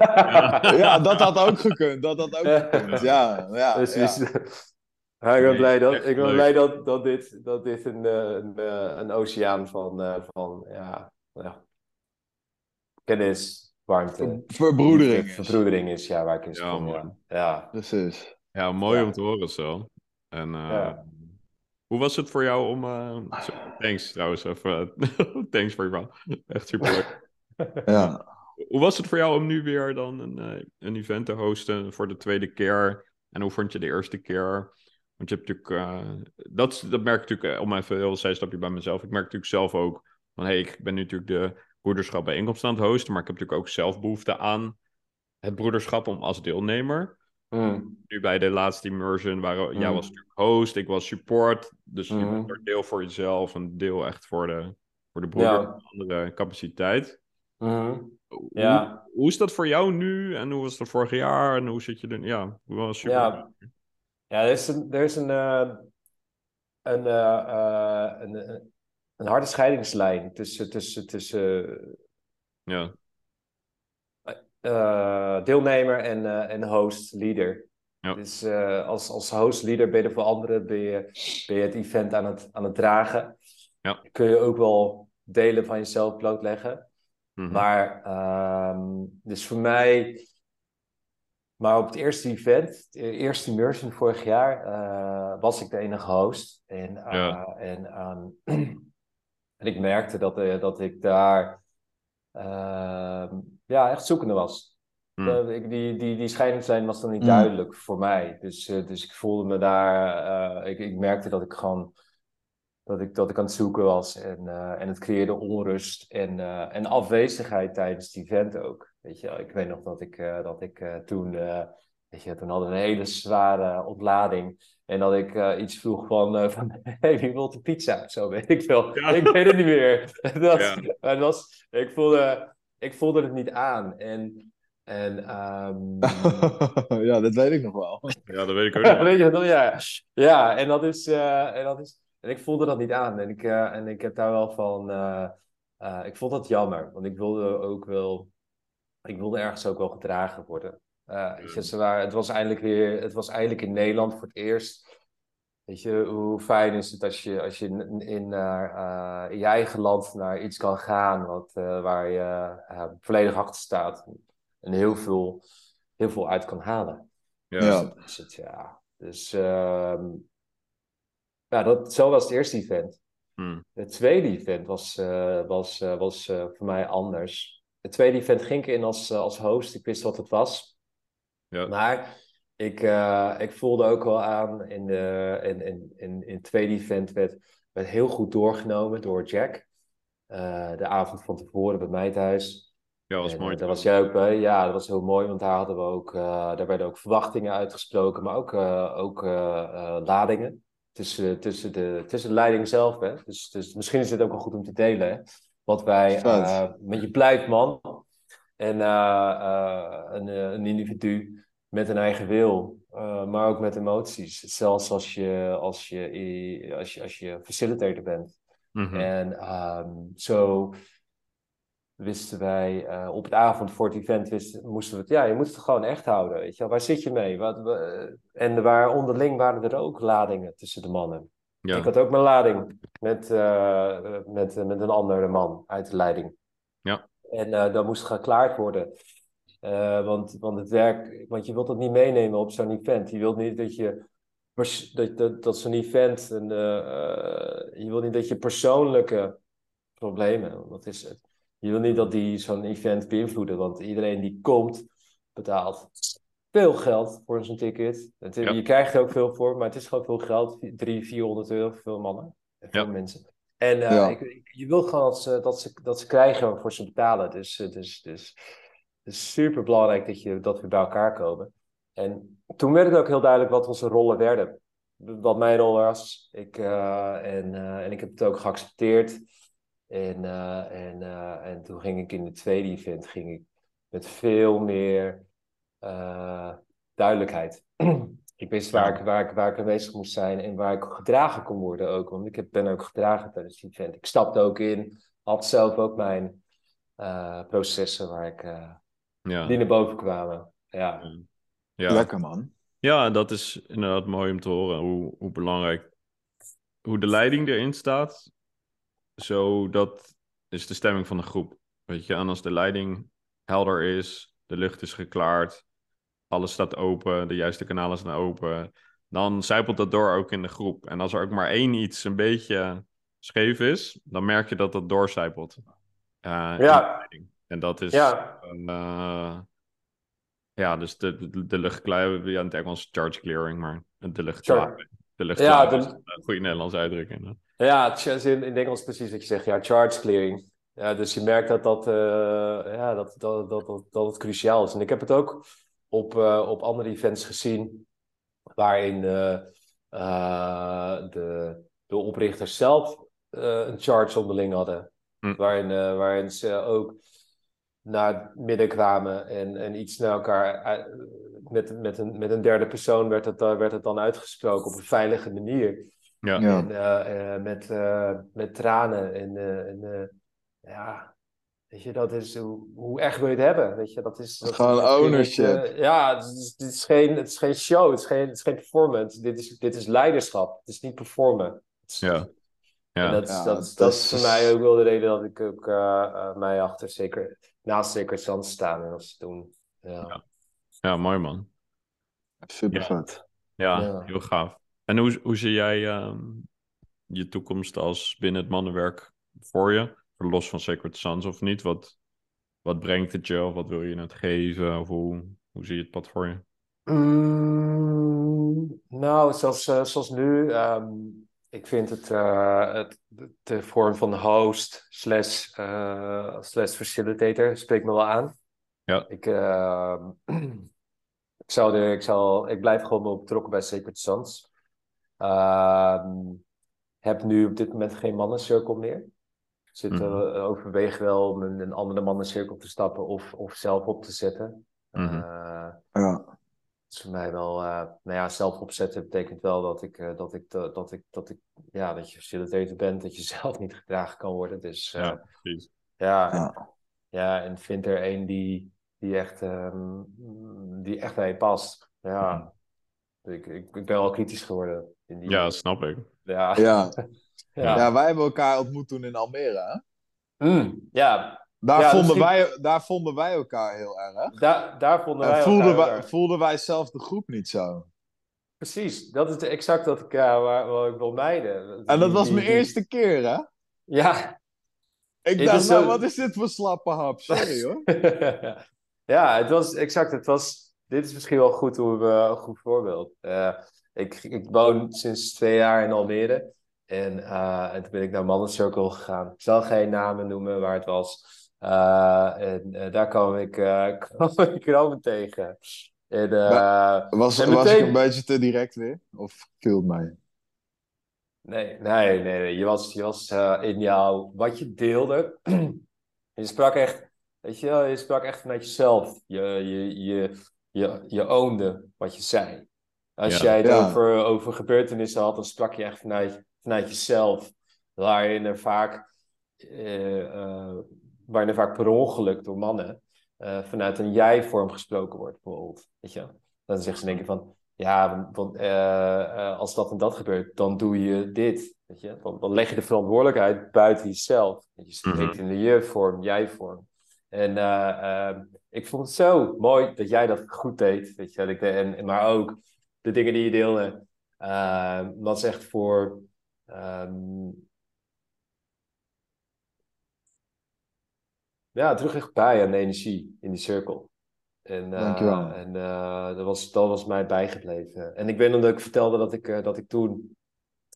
Ja, dat had ook gekund, dat had ook gekund. Ja, ja, Dus, ja. dus- Ja, ik ben Nee, blij, dat, ik ben blij dat, dat dit, dat dit een, eh, een, eh, een oceaan van, eh, van ja, ja, kennis, warmte, Ver- Verbroedering. liefde, is. verbroedering is, ja, waar ik in Ja, sprong. Ja. Precies. ja, mooi Ja. om te horen zo. En eh, Ja. Hoe was het voor jou om... eh, zo- thanks trouwens, even. *laughs* thanks voor je verhaal. Echt super leuk. *laughs* Ja. Hoe was het voor jou om nu weer dan een, eh, een event te hosten voor de tweede keer? En hoe vond je de eerste keer? Want je hebt natuurlijk, eh, dat, dat merk ik natuurlijk, om even heel zijstapje bij mezelf. Ik merk natuurlijk zelf ook, van hey, ik ben nu natuurlijk de broederschap bijeenkomst aan het hosten, maar ik heb natuurlijk ook zelf behoefte aan het broederschap om als deelnemer. Mm, Nu bij de laatste immersion, waar jij Mm. was natuurlijk host, ik was support. Dus je Mhm. bent er deel voor jezelf, een deel echt voor de, voor de broeder, Ja. een andere capaciteit. Hoe, Ja. hoe is dat voor jou nu en hoe was dat vorig jaar en hoe zit je er? Ja, wel super. Ja. Ja, er is een, er is een, eh, een, eh, eh, een, een, een harde scheidingslijn tussen, tussen, tussen Ja, eh, deelnemer en, eh, en host, leader. Ja. Dus eh, als, als host, leader ben je er voor anderen, ben je, ben je het event aan het, aan het dragen. Ja. Kun je ook wel delen van jezelf blootleggen. Mhm. Maar, ehm, dus voor mij, maar op het eerste event, de eerste immersion vorig jaar, was ik de enige host. En, Ja. en, ehm, *clears throat* en ik merkte dat, dat ik daar ehm, ja, echt zoekende was. Hmm. Ik, die, die, die scheidingslijn was dan niet Hmm. duidelijk voor mij. Dus, eh, dus ik voelde me daar, eh, ik, ik merkte dat ik gewoon dat ik, dat ik aan het zoeken was. En, eh, en het creëerde onrust en, en afwezigheid tijdens het event ook. Weet je, wel. ik weet nog dat ik, dat ik toen, weet je, toen hadden we een hele zware ontlading. En dat ik iets vroeg van, van *laughs* hey, wie wil de pizza? Zo weet ik veel. Ja. Ik weet het niet meer. *laughs* dat, Ja. was, ik, voelde, ik voelde het niet aan. En, en ehm, *laughs* ja, dat weet ik nog wel. ja, dat weet ik ook *laughs* nog. Weet je nog? Ja, ja en, dat is, eh, en dat is. En ik voelde dat niet aan. En ik, eh, en ik heb daar wel van. eh, eh, ik vond dat jammer. Want ik wilde ook wel. Ik wilde ergens ook wel gedragen worden. Eh, weet je, ze waren, het, was eindelijk weer, het was eindelijk in Nederland voor het eerst. Weet je, hoe fijn is het als je, als je in, in, uh, in je eigen land naar iets kan gaan wat, uh, waar je uh, volledig achter staat en heel veel, heel veel uit kan halen. Ja. Dus, dat is het, ja. Dus ehm, ja, dat, zo was het eerste event. Hmm. Het tweede event was, uh, was, uh, was uh, voor mij anders. Het tweede event ging ik in als, als host. Ik wist wat het was. Ja. Maar ik, ik voelde ook wel aan in, de, in, in, in, in het tweede event werd, werd heel goed doorgenomen door Jack. de avond van tevoren bij mij thuis. Ja, was en, mooi. Daar was jij ook bij. Ja, dat was heel mooi, want daar hadden we ook, daar werden ook verwachtingen uitgesproken, maar ook, ook ladingen tussen, tussen, de, tussen de leiding zelf. Hè? Dus, dus misschien is het ook wel goed om te delen. Hè? Wat wij, uh, met je blijft man en uh, uh, een, een individu met een eigen wil, maar ook met emoties. Zelfs als je, als je, als je, als je facilitator bent. Mm -hmm. En um, zo wisten wij uh, op het avond voor het event wisten, moesten we het, ja, je moet het gewoon echt houden, weet je wel. Waar zit je mee? Wat, we, en waar onderling waren er ook ladingen tussen de mannen. Ja. Ik had ook mijn lading met, uh, met, met een andere man uit de leiding. Ja. En dat moest geklaard worden. Want, want het werk, want je wilt het niet meenemen op zo'n event. Je wilt niet dat je dat, dat, dat zo'n event, een, je wilt niet dat je persoonlijke problemen, wat is het? Je wil niet dat die zo'n event beïnvloeden, want iedereen die komt, betaalt veel geld voor zo'n ticket. Het, Ja. Je krijgt er ook veel voor, maar het is gewoon veel geld. 300, 400 euro voor veel mannen en veel Ja. mensen. En eh, Ja. ik, ik- je wilt gewoon dat ze, dat, ze, dat ze krijgen waarvoor ze betalen. Dus is dus, het is super belangrijk dat, je, dat we bij elkaar komen. En toen werd het ook heel duidelijk wat onze rollen werden. Wat mijn rol was. Ik, eh, en, eh, en ik heb het ook geaccepteerd. En, eh, en, en toen ging ik in de tweede event ging ik met veel meer duidelijkheid. *clears throat* ik wist waar, ik, waar, ik, waar ik mee bezig moest zijn en waar ik gedragen kon worden ook. Want ik heb, ben ook gedragen tijdens het event. Ik stapte ook in, had zelf ook mijn processen waar ik, Ja. die naar boven kwamen. Ja, Ja. Lekker man. ja, dat is inderdaad mooi om te horen hoe, hoe belangrijk, hoe de leiding erin staat. Zo, dat is de stemming van de groep. Weet je, en als de leiding helder is, de lucht is geklaard, alles staat open, de juiste kanalen staan open, dan zijpelt dat door ook in de groep. En als er ook maar één iets een beetje scheef is, dan merk je dat dat doorcijpelt. eh, in Ja. de leiding. En dat is... ja, eh, ja, dus de, de, de lucht ja, in het Engels charge clearing, maar de lucht Char- De lucht Ja, is de- een goede Nederlandse uitdrukking. Ja, in, in het Engels precies wat je zegt. Ja, charge clearing. Ja, dus je merkt dat dat, eh, ja, dat, dat, dat, dat, dat het cruciaal is. En ik heb het ook op, eh, op andere events gezien, waarin de, de oprichters zelf een charge onderling hadden. Hm. Waarin, waarin ze ook naar het midden kwamen en, en iets naar elkaar. uit- met, met, een, met een derde persoon werd het, eh, werd het dan uitgesproken op een veilige manier. Ja. Ja. En eh, eh, met, eh, met tranen. En, eh, en eh, ja, weet je, dat is hoe, hoe echt wil je het hebben? Weet je, dat is. Dat, Gewoon ownership. eh, ja, het is, het, is geen, het is geen show, het is geen, het is geen performance. Dit is, dit is leiderschap, het is niet performen. Ja. En Ja. dat, Ja, dat, is- dat dat is- voor mij ook wel de reden dat ik ook eh, eh, mij achter zeker, naast zeker Zand staan en als ze doen. Ja. ja, mooi man. Super Ja. vet. Ja, Ja. heel gaaf. En hoe, hoe zie jij ehm, je toekomst als binnen het mannenwerk voor je? Los van Sacred Sons of niet? Wat, wat brengt het je? Of wat wil je het geven? Of hoe, hoe zie je het pad voor je? Mm, nou, zoals, eh, zoals nu, ehm, ik vind het, eh, het de vorm van host slash, eh, slash facilitator spreekt me wel aan. Ja. Ik, ehm, *clears throat* ik, zou er, ik, zou, ik blijf gewoon wel betrokken bij Sacred Sons. Ehm, heb nu op dit moment geen mannencirkel meer. Zit eh, overweeg wel om in een andere mannencirkel te stappen of, of zelf op te zetten. Mhm. Eh, Ja. Het is voor mij wel, eh, nou ja, zelf opzetten betekent wel dat ik, eh, dat ik, dat, dat ik, dat ik, ja, dat je facilitator bent, dat je *laughs* zelf niet gedragen kan worden. Dus eh, Ja, precies. ja, en, Ja. ja, en vind er een die, die echt, ehm, die echt bij je past. Ja, ik, ik, ik ben wel kritisch geworden. In die, Ja, snap ik. ja. Ja. *laughs* Ja. ja, wij hebben elkaar ontmoet toen in Almere. Hè? Mm, ja, Daar, Ja, vonden misschien- wij, daar vonden wij elkaar heel erg. daar, daar vonden wij En voelden elkaar wij, erg. voelden wij zelf de groep niet zo. Precies, dat is exact wat ik, eh, waar, waar ik wil mijden. En dat was mijn eerste keer, hè? Ja, Ik dacht, is nou, zo- wat is dit voor slappe hap? Sorry, *laughs* hoor. *laughs* ja, het was exact. Het was, dit is misschien wel goed, hoe, we- een goed voorbeeld. Eh, ik, ik woon sinds twee jaar in Almere. En, eh, en toen ben ik naar Mannencircle gegaan. Ik zal geen namen noemen waar het was. Eh, en eh, daar kwam ik, eh *laughs* kwam ik Roman tegen. En, eh, Was, En was ik een beetje te direct weer? Of viel het mij? Nee, nee, nee, nee. Je was, je was eh, in jouw, wat je deelde. *clears throat* je sprak echt, weet je wel, je sprak echt vanuit jezelf. Je, je, je, je, je ownde wat je zei. Als Ja. jij het Ja. over, over gebeurtenissen had, dan sprak je echt vanuit, vanuit jezelf. Waarin er vaak, eh, eh, waarin er vaak per ongeluk door mannen eh, vanuit een jij-vorm gesproken wordt, bijvoorbeeld. Weet je? Dan zeggen ze denken van, ja, want, eh, eh, als dat en dat gebeurt, dan doe je dit. Weet je? Dan, dan leg je de verantwoordelijkheid buiten jezelf. Je spreekt in de je-vorm, jij-vorm. En eh, eh, ik vond het zo mooi dat jij dat goed deed. Weet je? Dat ik de, en, maar ook de dingen die je deelde. eh, was echt voor. ehm, ja, terug echt bij aan de energie in die cirkel. En, eh, Dankjewel. En eh, dat, was, dat was mij bijgebleven. En ik weet nog dat ik vertelde dat ik, eh, dat ik toen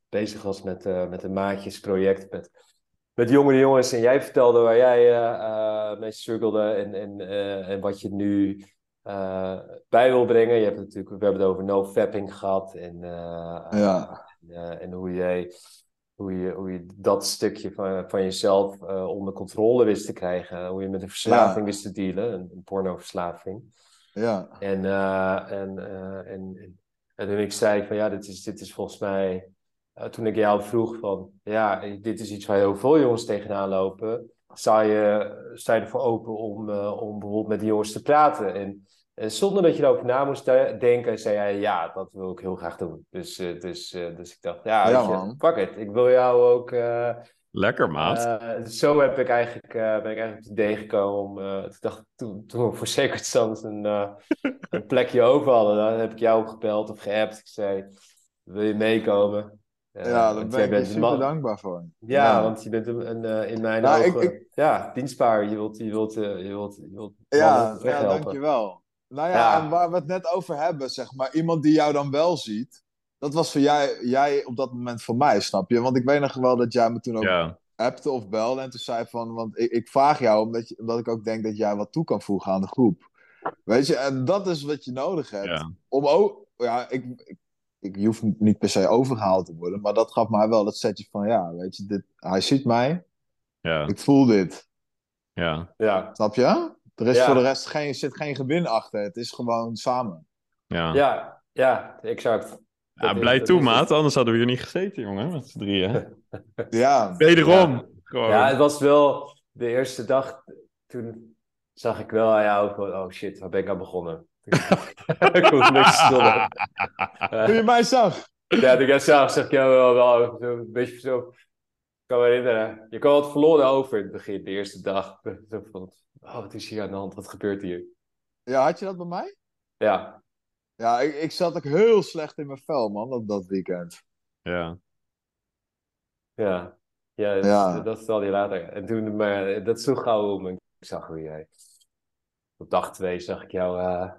bezig was met, met een maatjesproject met, met jongere jongens. En jij vertelde waar jij mee cirkelde en, en, en wat je nu bij wil brengen. Je hebt natuurlijk, we hebben het over no fapping gehad. En, Ja. eh, en hoe jij hoe je, hoe je dat stukje van, van jezelf eh, onder controle wist te krijgen. Hoe je met een verslaving Ja. wist te dealen, een, een pornoverslaving. Ja. En, eh, en, eh, en, en, en toen ik zei van ja, dit is, dit is volgens mij... eh, toen ik jou vroeg van ja, dit is iets waar heel veel jongens tegenaan lopen. Sta je, sta je ervoor open om, eh, om bijvoorbeeld met die jongens te praten? En, en zonder dat je erover na moest de- denken, zei jij ja, dat wil ik heel graag doen. Dus, eh, dus, eh, dus ik dacht, ja, Ja, weet je, man. fuck it. Ik wil jou ook... eh, Lekker, maat. eh, zo heb ik eigenlijk, eh, ben ik eigenlijk op het idee gekomen om, eh, toen, dacht, toen, toen we voor Sacred Sons een, eh, *laughs* een plekje over hadden, dan heb ik jou gebeld of geappt. Ik zei, wil je meekomen? Eh, ja, daar ben ik bent je een super man- dankbaar voor. Ja, want je bent een, een, eh, in mijn Nou, ogen, ik- ja, dienstbaar. Je wilt, je wilt, eh, je wilt, je wilt Ja, mannen ja weghelpen. dankjewel. Nou ja, Ja. en waar we het net over hebben, zeg maar, iemand die jou dan wel ziet, dat was voor jij, jij op dat moment voor mij, snap je? Want ik weet nog wel dat jij me toen ook Ja, appte of belde en toen zei van, want ik, ik vraag jou omdat, je, omdat ik ook denk dat jij wat toe kan voegen aan de groep. Weet je, en dat is wat je nodig hebt. ja. Om ook, ja, ik, ik, ik je hoeft niet per se overgehaald te worden, maar dat gaf mij wel dat setje van, ja, weet je, dit, hij ziet mij, ja, ik voel dit. ja, Ja, Snap je? Er is Ja. voor de rest geen, zit geen gewin achter. Het is gewoon samen. ja. ja, ja, exact. Ja, is- blij toe, is maat. Anders hadden we hier niet gezeten, jongen, met z'n drieën. *laughs* Ja, Wederom. Gewoon. Ja, het was wel de eerste dag. Toen zag ik wel aan jou van, oh shit, waar ben ik aan begonnen? ik *laughs* *laughs* hoef niks toen je mij zag. Ja, toen ik dat zag, zag ik jou wel, wel zo een beetje zo. Ik kan me herinneren. Je kwam wat verloren over in het begin, de eerste dag. Zo van, oh, wat is hier aan de hand? Wat gebeurt hier? Ja, had je dat bij mij? Ja, Ja, ik, ik zat ook heel slecht in mijn vel, man, dat, dat weekend. Ja, ja. Ja, dat, Ja. dat vertelde je later. En toen, maar dat sloeg gauw om. Ik zag hoe jij... Op dag twee zag ik jou eh,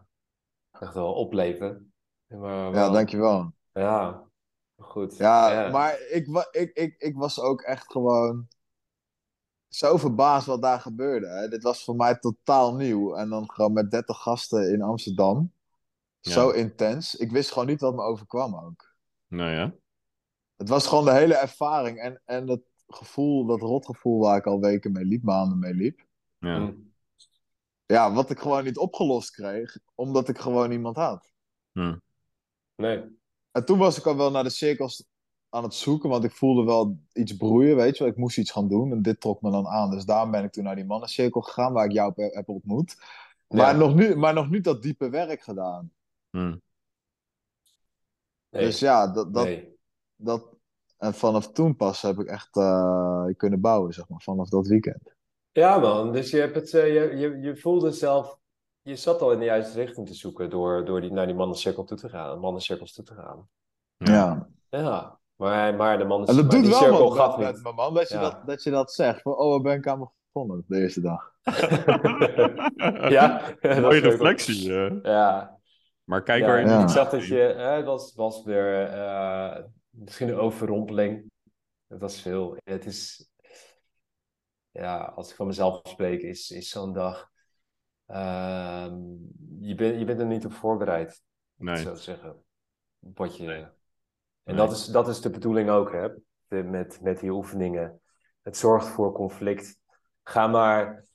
echt wel opleven. Maar Ja, wel- dankjewel. Ja, goed. Ja, maar ik, ik, ik, ik was ook echt gewoon zo verbaasd wat daar gebeurde. Hè. Dit was voor mij totaal nieuw. En dan gewoon met 30 gasten in Amsterdam. Ja. Zo intens. Ik wist gewoon niet wat me overkwam ook. nou ja. Het was gewoon de hele ervaring en, en dat gevoel, dat rotgevoel waar ik al weken mee liep, maanden mee liep. Ja, Hm. Ja, wat ik gewoon niet opgelost kreeg, omdat ik gewoon niemand had. Hm. Nee. En toen was ik al wel naar de cirkels aan het zoeken, want ik voelde wel iets broeien, weet je wel. Ik moest iets gaan doen en dit trok me dan aan. Dus daarom ben ik toen naar die mannencirkel gegaan, waar ik jou heb, heb ontmoet. Maar, Ja. nog niet, maar nog niet dat diepe werk gedaan. Hm. Nee. Dus ja, dat, dat, nee. dat, en vanaf toen pas heb ik echt eh, kunnen bouwen, zeg maar, vanaf dat weekend. Ja, man. Dus je, hebt het, eh, je, je, je voelde zelf. Je zat al in de juiste richting te zoeken door, door die, naar die mannencirkel toe te gaan, mannencirkels toe te gaan. Ja. Ja, maar, maar de mannen En dat doet wel wat gaf met niet. me, man, dat je, Ja. dat, dat je dat zegt. Van, oh, ben ik aan begonnen de eerste dag. *laughs* *laughs* ja, dat is Mooie reflectie. eh. Ja, Maar kijk ja, waar je Ja. ik zag dat je, hè, het was, was weer eh, misschien een overrompeling. Het was veel. Het is, ja, als ik van mezelf spreek, is, is zo'n dag. ehm, je, bent je bent er niet op voorbereid, Nee. zo te zeggen. Wat je, Nee. En Nee. dat is, dat is de bedoeling ook, hè, de- met, met die oefeningen. Het zorgt voor conflict. Ga maar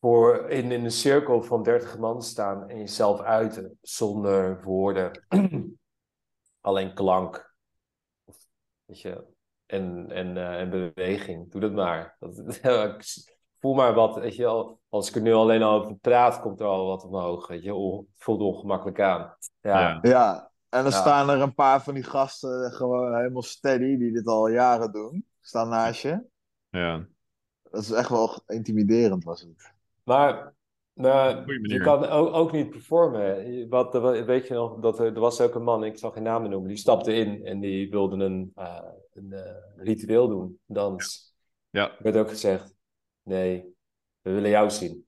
voor in, in een cirkel van 30 man staan en jezelf uiten zonder woorden. *clears throat* Alleen klank. Of, Weet je, en, en, eh, en beweging. Doe dat maar. Dat, *laughs* ik voel maar wat, weet je wel. Als ik er nu alleen al over praat, komt er al wat omhoog. Weet je, het voelt ongemakkelijk aan. Ja, Ja. Ja, en dan Ja. staan er een paar van die gasten gewoon helemaal steady, die dit al jaren doen. Staan naast je. Ja. Dat is echt wel intimiderend, was het. Maar, Goeie je kan ook, ook niet performen. Wat, weet je nog, dat er, er was ook een man, ik zal geen namen noemen, die stapte in en die wilde een, eh, een eh, ritueel doen, dans. Ja. Er werd ook gezegd, nee, we willen jou zien.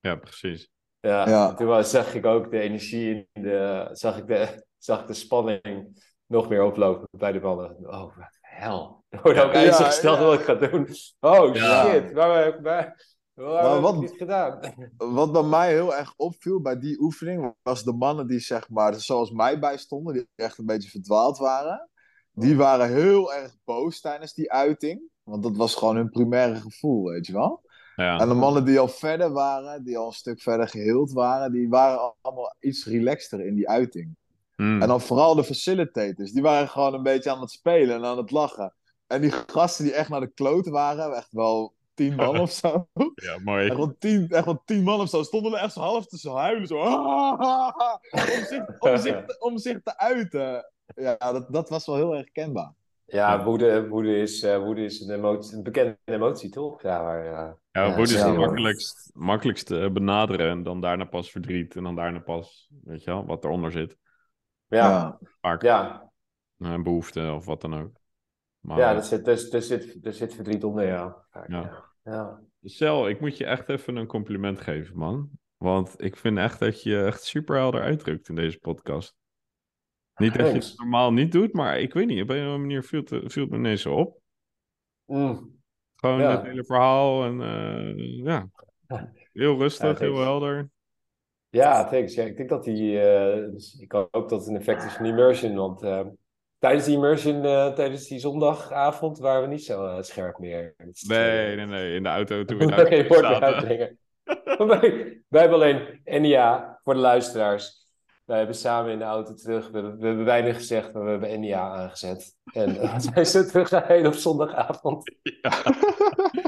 ja, precies. Ja, Ja. en toen was, zag ik ook de energie in de, zag ik de, zag ik de spanning nog meer oplopen bij de mannen. Oh, wat de hel. *laughs* Er wordt ook Ja, gesteld ja. wat ik ga doen. Oh, Ja. shit, waar heb ik waar, waar heb ik wat- het niet gedaan? Wat bij mij heel erg opviel bij die oefening, was de mannen die zeg maar, zoals mij bijstonden, die echt een beetje verdwaald waren. Die waren heel erg boos tijdens die uiting. Want dat was gewoon hun primaire gevoel, weet je wel. Ja. En de mannen die al verder waren, die al een stuk verder geheeld waren, die waren allemaal iets relaxter in die uiting. Hmm. En dan vooral de facilitators, die waren gewoon een beetje aan het spelen en aan het lachen. En die gasten die echt naar de kloten waren, echt wel tien man *laughs* of zo. Ja, mooi. Echt wel tien, echt wel tien man of zo, stonden er echt zo half te huilen. Zo, *laughs* om, zich, om, zich, te- om zich te uiten. Ja, dat, dat was wel heel erg kenbaar. Ja, woede, woede, is, eh, woede is een, emotie, een bekende emotie, toch? Ja, maar, eh, Ja, Ja, woede is het makkelijkst, makkelijkst te benaderen en dan daarna pas verdriet en dan daarna pas, weet je wel, wat eronder zit. Ja, ja, Vaak ja, een behoefte of wat dan ook. Maar er, zit, er, er, zit, er zit verdriet onder, ja. Ja. ja. Ja. Cel, ik moet je echt even een compliment geven, man. Want ik vind echt dat je echt super helder uitdrukt in deze podcast. Niet dat je het normaal niet doet, maar ik weet niet, op een of andere manier viel het, viel het me ineens zo op. Mm. Gewoon Ja. het hele verhaal en eh, ja, *laughs* heel rustig, Ja, heel helder. Ja, thanks. Ja, ik denk dat die. dus ik hoop dat het een effect is van immersion. Want eh, tijdens die immersion, eh, tijdens die zondagavond, waren we niet zo scherp meer. Nee, nee, nee, in de auto toen we in de auto zaten. *laughs* wij, wij hebben alleen NIA voor de luisteraars. Wij hebben samen in de auto terug. We, hebben- we hebben weinig gezegd, maar we hebben NIA aangezet. En *laughs* uh, zijn ze teruggegaan op zondagavond. Ja.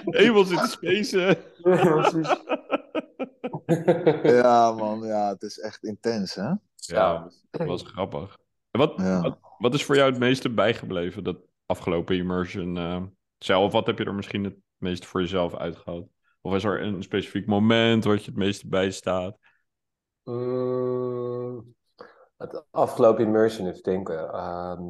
*laughs* Eenmaal zitten spacen. Precies. *laughs* Ja, man, ja, het is echt intens, hè? Ja, dat was grappig. Wat, Ja. wat, wat is voor jou het meeste bijgebleven dat afgelopen immersion? eh zelf, wat heb je er misschien het meeste voor jezelf uitgehaald? Of is er een specifiek moment wat je het meeste bijstaat? Mm, het afgelopen immersion, even denken. Ehm,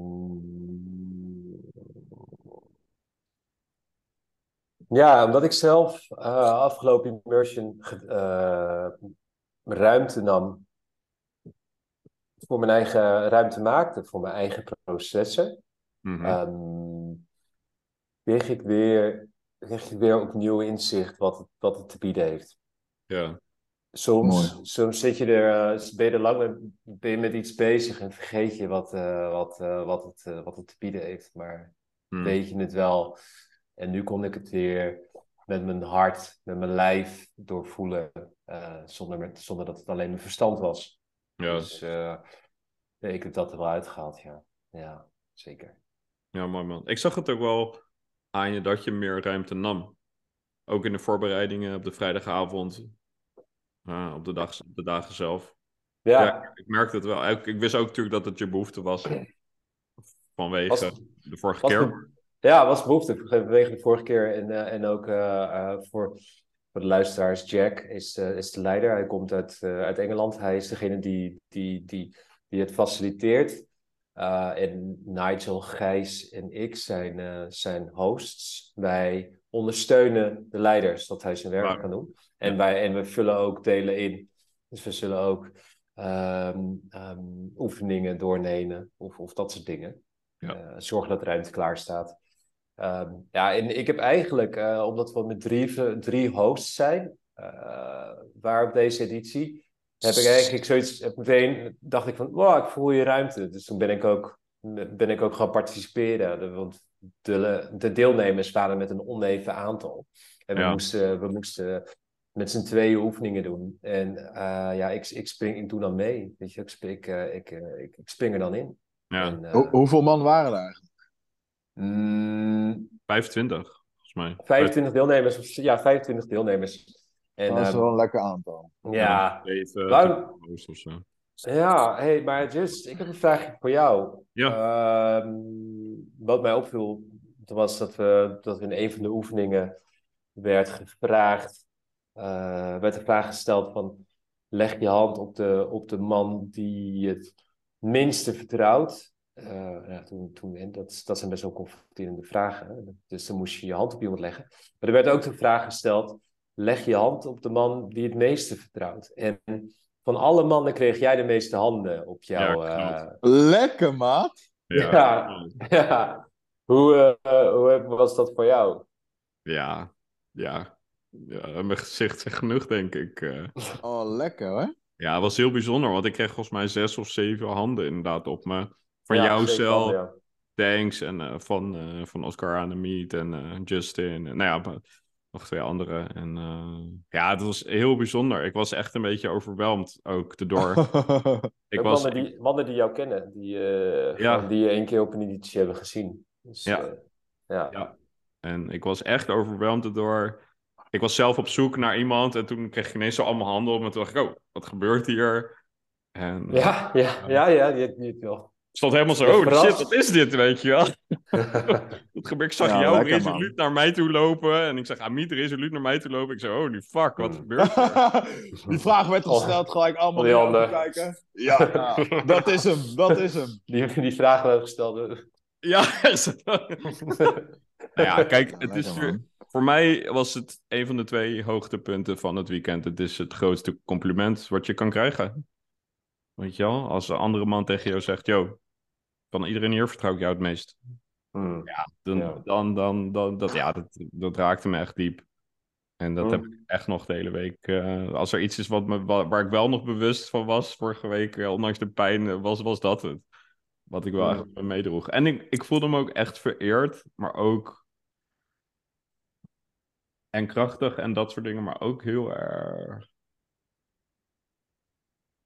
ja, omdat ik zelf eh, afgelopen immersion eh, ruimte nam. Voor mijn eigen ruimte maakte, voor mijn eigen processen. Mhm. Ehm, kreeg ik weer, kreeg ik weer opnieuw inzicht wat het, wat het te bieden heeft. ja. Soms, Mooi. soms zit je er, eh, ben je er lang mee, ben je met iets bezig en vergeet je wat, wat, wat, het, wat het te bieden heeft. Maar Hm. weet je het wel. En nu kon ik het weer met mijn hart, met mijn lijf doorvoelen. eh, zonder, met, zonder dat het alleen mijn verstand was. Ja, Dus eh, ik heb dat er wel uitgehaald, ja. Ja, zeker. ja, mooi man. Ik zag het ook wel aan je dat je meer ruimte nam. Ook in de voorbereidingen op de vrijdagavond. eh, op, de dag, op de dagen zelf. Ja, Ja, ik merkte het wel. Ik, ik wist ook natuurlijk dat het je behoefte was. *clears throat* vanwege Was- de vorige was keer. Ja, was behoefte vanwege de vorige keer. En, eh, en ook eh, eh, voor, voor de luisteraars, Jack is, is de leider. Hij komt uit, uit Engeland. Hij is degene die, die, die, die het faciliteert. En Nigel, Gijs en ik zijn, zijn hosts. Wij ondersteunen de leider, zodat hij zijn werk kan doen. En, wij, en we vullen ook delen in. Dus we zullen ook ehm, ehm, oefeningen doornemen of, of dat soort dingen. Ja. Zorgen dat de ruimte klaar staat. Ehm, ja, en ik heb eigenlijk, eh, omdat we met drie, drie hosts zijn, eh, waar op deze editie, heb ik eigenlijk zoiets, heb meteen dacht ik van, wow, ik voel je ruimte. Dus toen ben ik ook, ben ik ook gaan participeren. Want de, de deelnemers waren met een oneven aantal. En we, Ja. moesten, we moesten met z'n tweeën oefeningen doen. En eh, ja, ik, ik, spring, ik doe dan mee. Weet je, ik, spring, ik, ik, ik, ik spring er dan in. Ja, En, hoeveel man waren er eigenlijk? Mm, 25, volgens mij. 25 deelnemers, of- ja, 25 deelnemers. En, Dat is ehm, wel een lekker aantal. ja, zo. ja, hey, maar Just, ik heb een vraagje voor jou. Ja. Ehm, wat mij opviel, was dat, we, dat we in een van de oefeningen werd gevraagd, eh, werd de vraag gesteld van, leg je hand op de, op de man die je het minste vertrouwt. Eh, ja, toen, toen, en dat, dat zijn best wel confronterende vragen. hè. Dus dan moest je je hand op iemand leggen. Maar er werd ook de vraag gesteld, leg je hand op de man die het meeste vertrouwt. En van alle mannen kreeg jij de meeste handen op jou. Ja, eh, Lekker, maat. Ja. Ja. *laughs* ja. Hoe, eh, hoe was dat voor jou? Ja, ja. ja. Mijn gezicht zegt genoeg, denk ik. eh. Oh, lekker hoor. Ja, het was heel bijzonder, want ik kreeg volgens mij zes of zeven handen inderdaad op me. Van Ja, jou zelf, ja. thanks, en eh, van, eh, van Oscar Anemeet en eh, Justin. En, nou ja, nog twee anderen. En ja, het was heel bijzonder. Ik was echt een beetje overweldigd ook erdoor. *laughs* ik was, mannen, die, mannen die jou kennen, die, Ja. die je één keer op een editie hebben gezien. Dus, Ja. ja. En ik was echt overweldigd door. Ik was zelf op zoek naar iemand en toen kreeg ik ineens zo allemaal handen op. En toen dacht ik, oh, wat gebeurt hier? En Ja, ja, ja, ja, die wel. Ik stond helemaal zo, oh shit, wat is dit, weet je wel? *laughs* Wat gebeurt? Ik zag Ja, jou lekker, resoluut naar mij toe lopen. En ik zag Amit resoluut naar mij toe lopen. Ik zei, holy fuck, wat Hmm. gebeurt er? *laughs* Die vraag werd gesteld, gelijk allemaal Die naar handen. kijken. Ja, ja, dat is hem, dat is hem. *laughs* Die, die vragen werden gesteld. Ja, nou ja, kijk, het is weer, man. voor mij was het een van de twee hoogtepunten van het weekend. Het is het grootste compliment wat je kan krijgen. Weet je wel, als een andere man tegen jou zegt, yo, van iedereen hier vertrouw ik jou het meest. Hmm. Dan, Ja. dan, dan, dan dat, ja, dat, dat raakte me echt diep. En dat Mm. heb ik echt nog de hele week. eh, als er iets is wat me, wa- waar ik wel nog bewust van was vorige week, eh, ondanks de pijn, eh, was, was dat het. Wat ik wel Mm. me meedroeg. En ik, ik voelde me ook echt vereerd, maar ook. En krachtig en dat soort dingen, maar ook heel erg.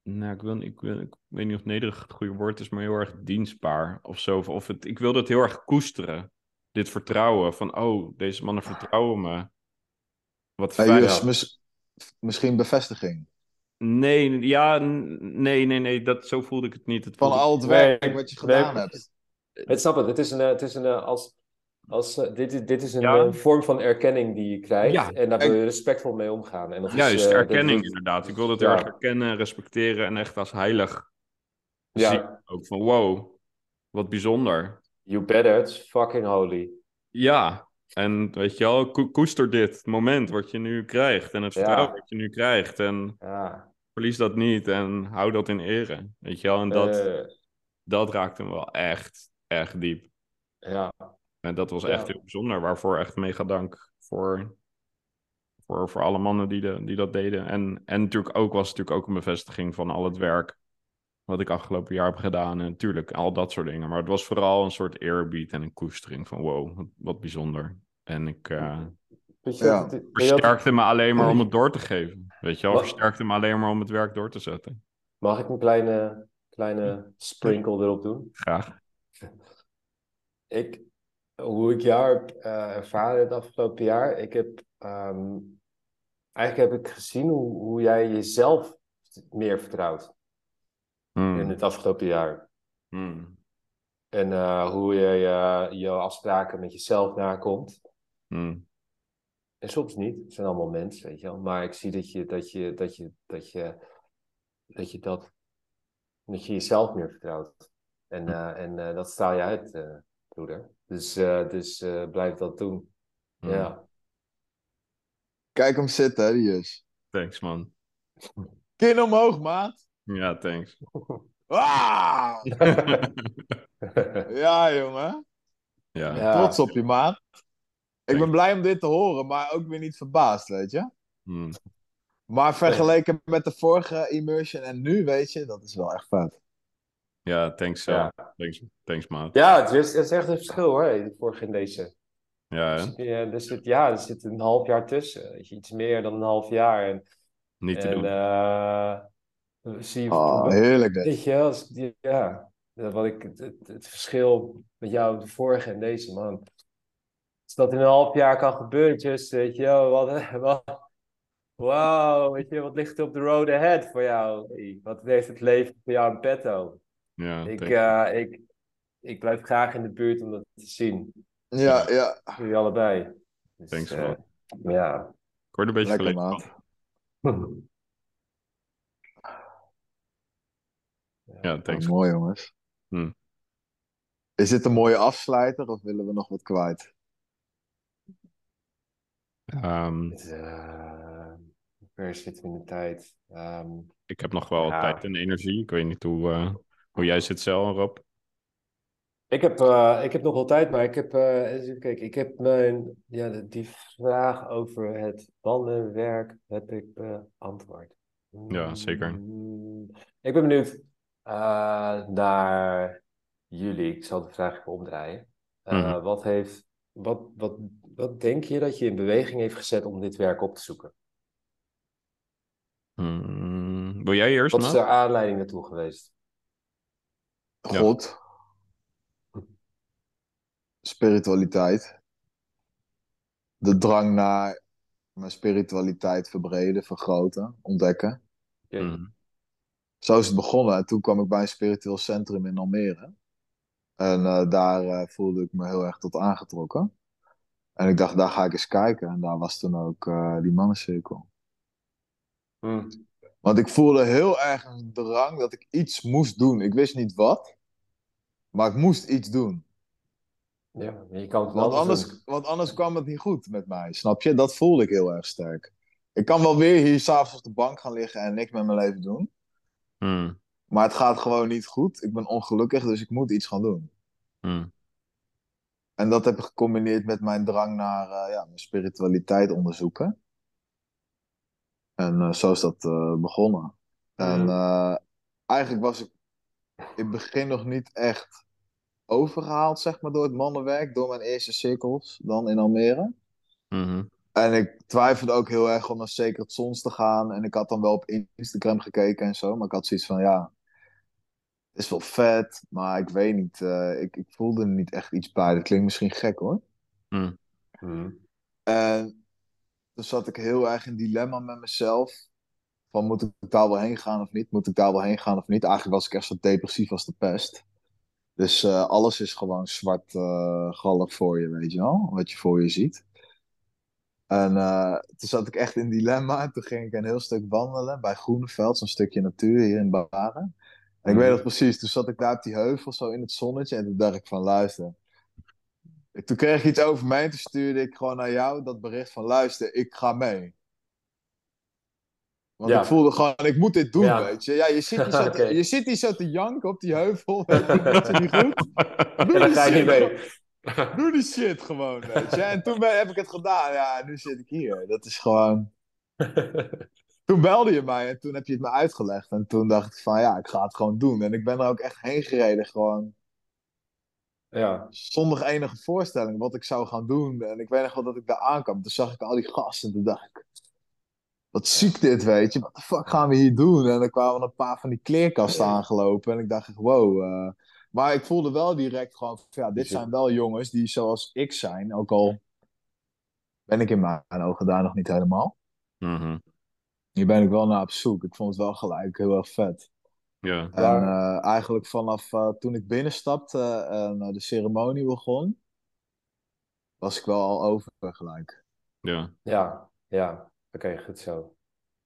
Nou, ik, wil, ik, wil, ik weet niet of nederig het goede woord is, maar heel erg dienstbaar of zo. Of- het, ik wil dat heel erg koesteren. Dit vertrouwen van, oh, deze mannen vertrouwen me. Wat Hey, fijn. Mis- misschien bevestiging. Nee, ja, nee, nee, nee, dat, zo voelde ik het niet. Het Van voelde- al het Nee, werk wat je nee. gedaan hebt. Ik snap het. Het is een, eh, het is een eh, als, als, eh, dit, is- dit is een Ja. eh, vorm van erkenning die je krijgt. Ja. En daar wil je respectvol mee omgaan. En dat is, Juist, eh, dat- erkenning dat- inderdaad. Ik wil dat heel Ja. erg erkennen, respecteren en echt als heilig Ja. zien. Ook van, wow, wat bijzonder. You better, it's fucking holy. Ja, en weet je wel, ko- koester dit moment wat je nu krijgt en het Ja. vertrouwen wat je nu krijgt. En Ja. verlies dat niet en hou dat in ere. Weet je wel, en dat, dat raakte me wel echt, echt diep. ja. En dat was Ja. echt heel bijzonder. Waarvoor echt mega dank voor, voor, voor alle mannen die, de, die dat deden. En, en natuurlijk ook was het natuurlijk ook een bevestiging van al het werk wat ik afgelopen jaar heb gedaan. En natuurlijk al dat soort dingen. Maar het was vooral een soort eerbied en een koestering van wow, wat, wat bijzonder. En ik eh, Ja. wat- versterkte me alleen maar om het door te geven. Weet je wel, Wat? versterkte me alleen maar om het werk door te zetten. Mag ik een kleine, kleine sprinkle erop doen? Graag. Ik, hoe ik jou heb eh, ervaren het afgelopen jaar, ik heb ehm, eigenlijk heb ik gezien hoe, hoe jij jezelf meer vertrouwt Hmm. in het afgelopen jaar. Hmm. En eh, hoe je je je afspraken met jezelf nakomt. Mm. En soms niet. Het zijn allemaal mensen, weet je wel. Maar ik zie dat je dat je dat je dat je dat je dat, dat je jezelf meer vertrouwt. En, eh, en dat straal je uit, broeder. Dus, eh, dus eh, blijf dat doen. Mm. Ja. Kijk hem zitten, hè, die is. Thanks, man. Kin omhoog, maat. Ja, thanks. Ah! *laughs* Ja, jongen. ja. Ja. Trots op je, maat. Ik ben blij om dit te horen, maar ook weer niet verbaasd, weet je. Mm. Maar vergeleken met de vorige immersion en nu, weet je, dat is wel echt vet. Ja, thanks, uh, Ja. thanks, thanks, maat. Ja, het is, het is echt een verschil hoor, de vorige en deze. Ja, Er hè? zit, ja, er zit, ja, er zit een half jaar tussen. Weet je, iets meer dan een half jaar. En, Niet te en doen. eh, zie Oh, heerlijk dit. weet je wel, ja, wat ik, het, het, het verschil met jou, de vorige en deze man. Als dat in een half jaar kan gebeuren, just, weet je wel, wat, *laughs* wat, wauw, weet je, wat ligt er op de road ahead voor jou? Wat heeft het leven voor jou in petto? Ja, Ik, eh, ik, ik blijf graag in de buurt om dat te zien. Ja, ja. Jullie allebei. Dus, Thanks, eh, man. ja. Ik word een beetje Lekker, verlegen van. *laughs* Ja, thanks. Oh, mooi, jongens. Hm. Is dit een mooie afsluiter of willen we nog wat kwijt? Ehm, eh, hoe ver zitten we in de tijd? Ehm, ik heb nog wel Ja. tijd en energie. Ik weet niet hoe, eh, hoe jij zit, en Rob. ik, heb, eh, ik heb nog wel tijd, maar ik heb, eh, eens even kijken, ik heb mijn, ja, die vraag over het bandenwerk heb ik beantwoord. Ja, zeker. Mm, Ik ben benieuwd eh, naar jullie. Ik zal de vraag even omdraaien. Eh, Mhm. wat, heeft, wat, wat, wat denk je dat je in beweging heeft gezet om dit werk op te zoeken? Hmm, wil jij eerst, Wat is de aanleiding naartoe geweest? Ja. God. Spiritualiteit. De drang naar mijn spiritualiteit verbreden, vergroten, ontdekken. Oké. Mhm. Zo is het begonnen. En toen kwam ik bij een spiritueel centrum in Almere. En eh, daar eh, voelde ik me heel erg tot aangetrokken. En ik dacht, daar ga ik eens kijken. En daar was toen ook eh, die mannencirkel. Hm. Want ik voelde heel erg een drang dat ik iets moest doen. Ik wist niet wat, maar ik moest iets doen. Ja, je kan het Want anders doen. want anders kwam het niet goed met mij, snap je? Dat voelde ik heel erg sterk. Ik kan wel weer hier s'avonds op de bank gaan liggen en niks met mijn leven doen. Hmm, Maar het gaat gewoon niet goed. Ik ben ongelukkig, dus ik moet iets gaan doen. hmm, En dat heb ik gecombineerd met mijn drang naar eh, ja, mijn spiritualiteit onderzoeken. En eh, zo is dat eh, begonnen. En eh, eigenlijk was ik in het begin nog niet echt overgehaald, zeg maar, door het mannenwerk, door mijn eerste cirkels dan in Almere. mhm, En ik twijfelde ook heel erg om naar Sacred Sons te gaan. En ik had dan wel op Instagram gekeken en zo, maar ik had zoiets van, ja, het is wel vet, maar ik weet niet, eh, ik, ik voelde er niet echt iets bij. Dat klinkt misschien gek hoor. hmm, Hm. En toen zat ik heel erg in dilemma met mezelf. Van moet ik daar wel heen gaan of niet? Moet ik daar wel heen gaan of niet? Eigenlijk was ik echt zo depressief als de pest. Dus eh, alles is gewoon zwart gallig voor je, weet je wel? Wat je voor je ziet. En eh, toen zat ik echt in dilemma. En toen ging ik een heel stuk wandelen bij Groeneveld, zo'n stukje natuur hier in Baren. En ik weet Mhm. nog precies, toen zat ik daar op die heuvel zo in het zonnetje. En toen dacht ik van luister. Ik- Toen kreeg ik iets over mij en toen stuurde ik gewoon naar jou dat bericht van luister, ik ga mee. Want Ja. ik voelde gewoon, ik moet dit doen, Ja. weet je. Ja, je zit *laughs* hier zo te, je zit hier zo te janken op die heuvel. *laughs* *laughs* Weet je, gaat je niet goed. Doe die niet shit mee. Doe die shit gewoon, weet je. En toen ben- heb ik het gedaan. Ja, nu zit ik hier. Dat is gewoon... Toen belde je mij en toen heb je het me uitgelegd. En toen dacht ik van, ja, ik ga het gewoon doen. En ik ben er ook echt heen gereden, gewoon ja. zonder enige voorstelling wat ik zou gaan doen. En ik weet nog wel dat ik daar aankwam. Toen zag ik al die gasten en toen dacht ik... Wat ziek dit, weet je. Wat de fuck gaan we hier doen? En dan kwamen een paar van die kleerkasten aangelopen. En ik dacht, echt, wow. eh. Maar ik voelde wel direct gewoon... van, Ja, dit zijn wel jongens die zoals ik zijn. Ook al ben ik in mijn ogen daar nog niet helemaal. mhm. Hier ben ik wel naar op zoek. Ik vond het wel gelijk heel erg vet. Ja. En Waar- eh, eigenlijk vanaf eh, toen ik binnenstapte en de ceremonie begon, was ik wel al over gelijk. Ja. Ja, ja. Oké, goed zo.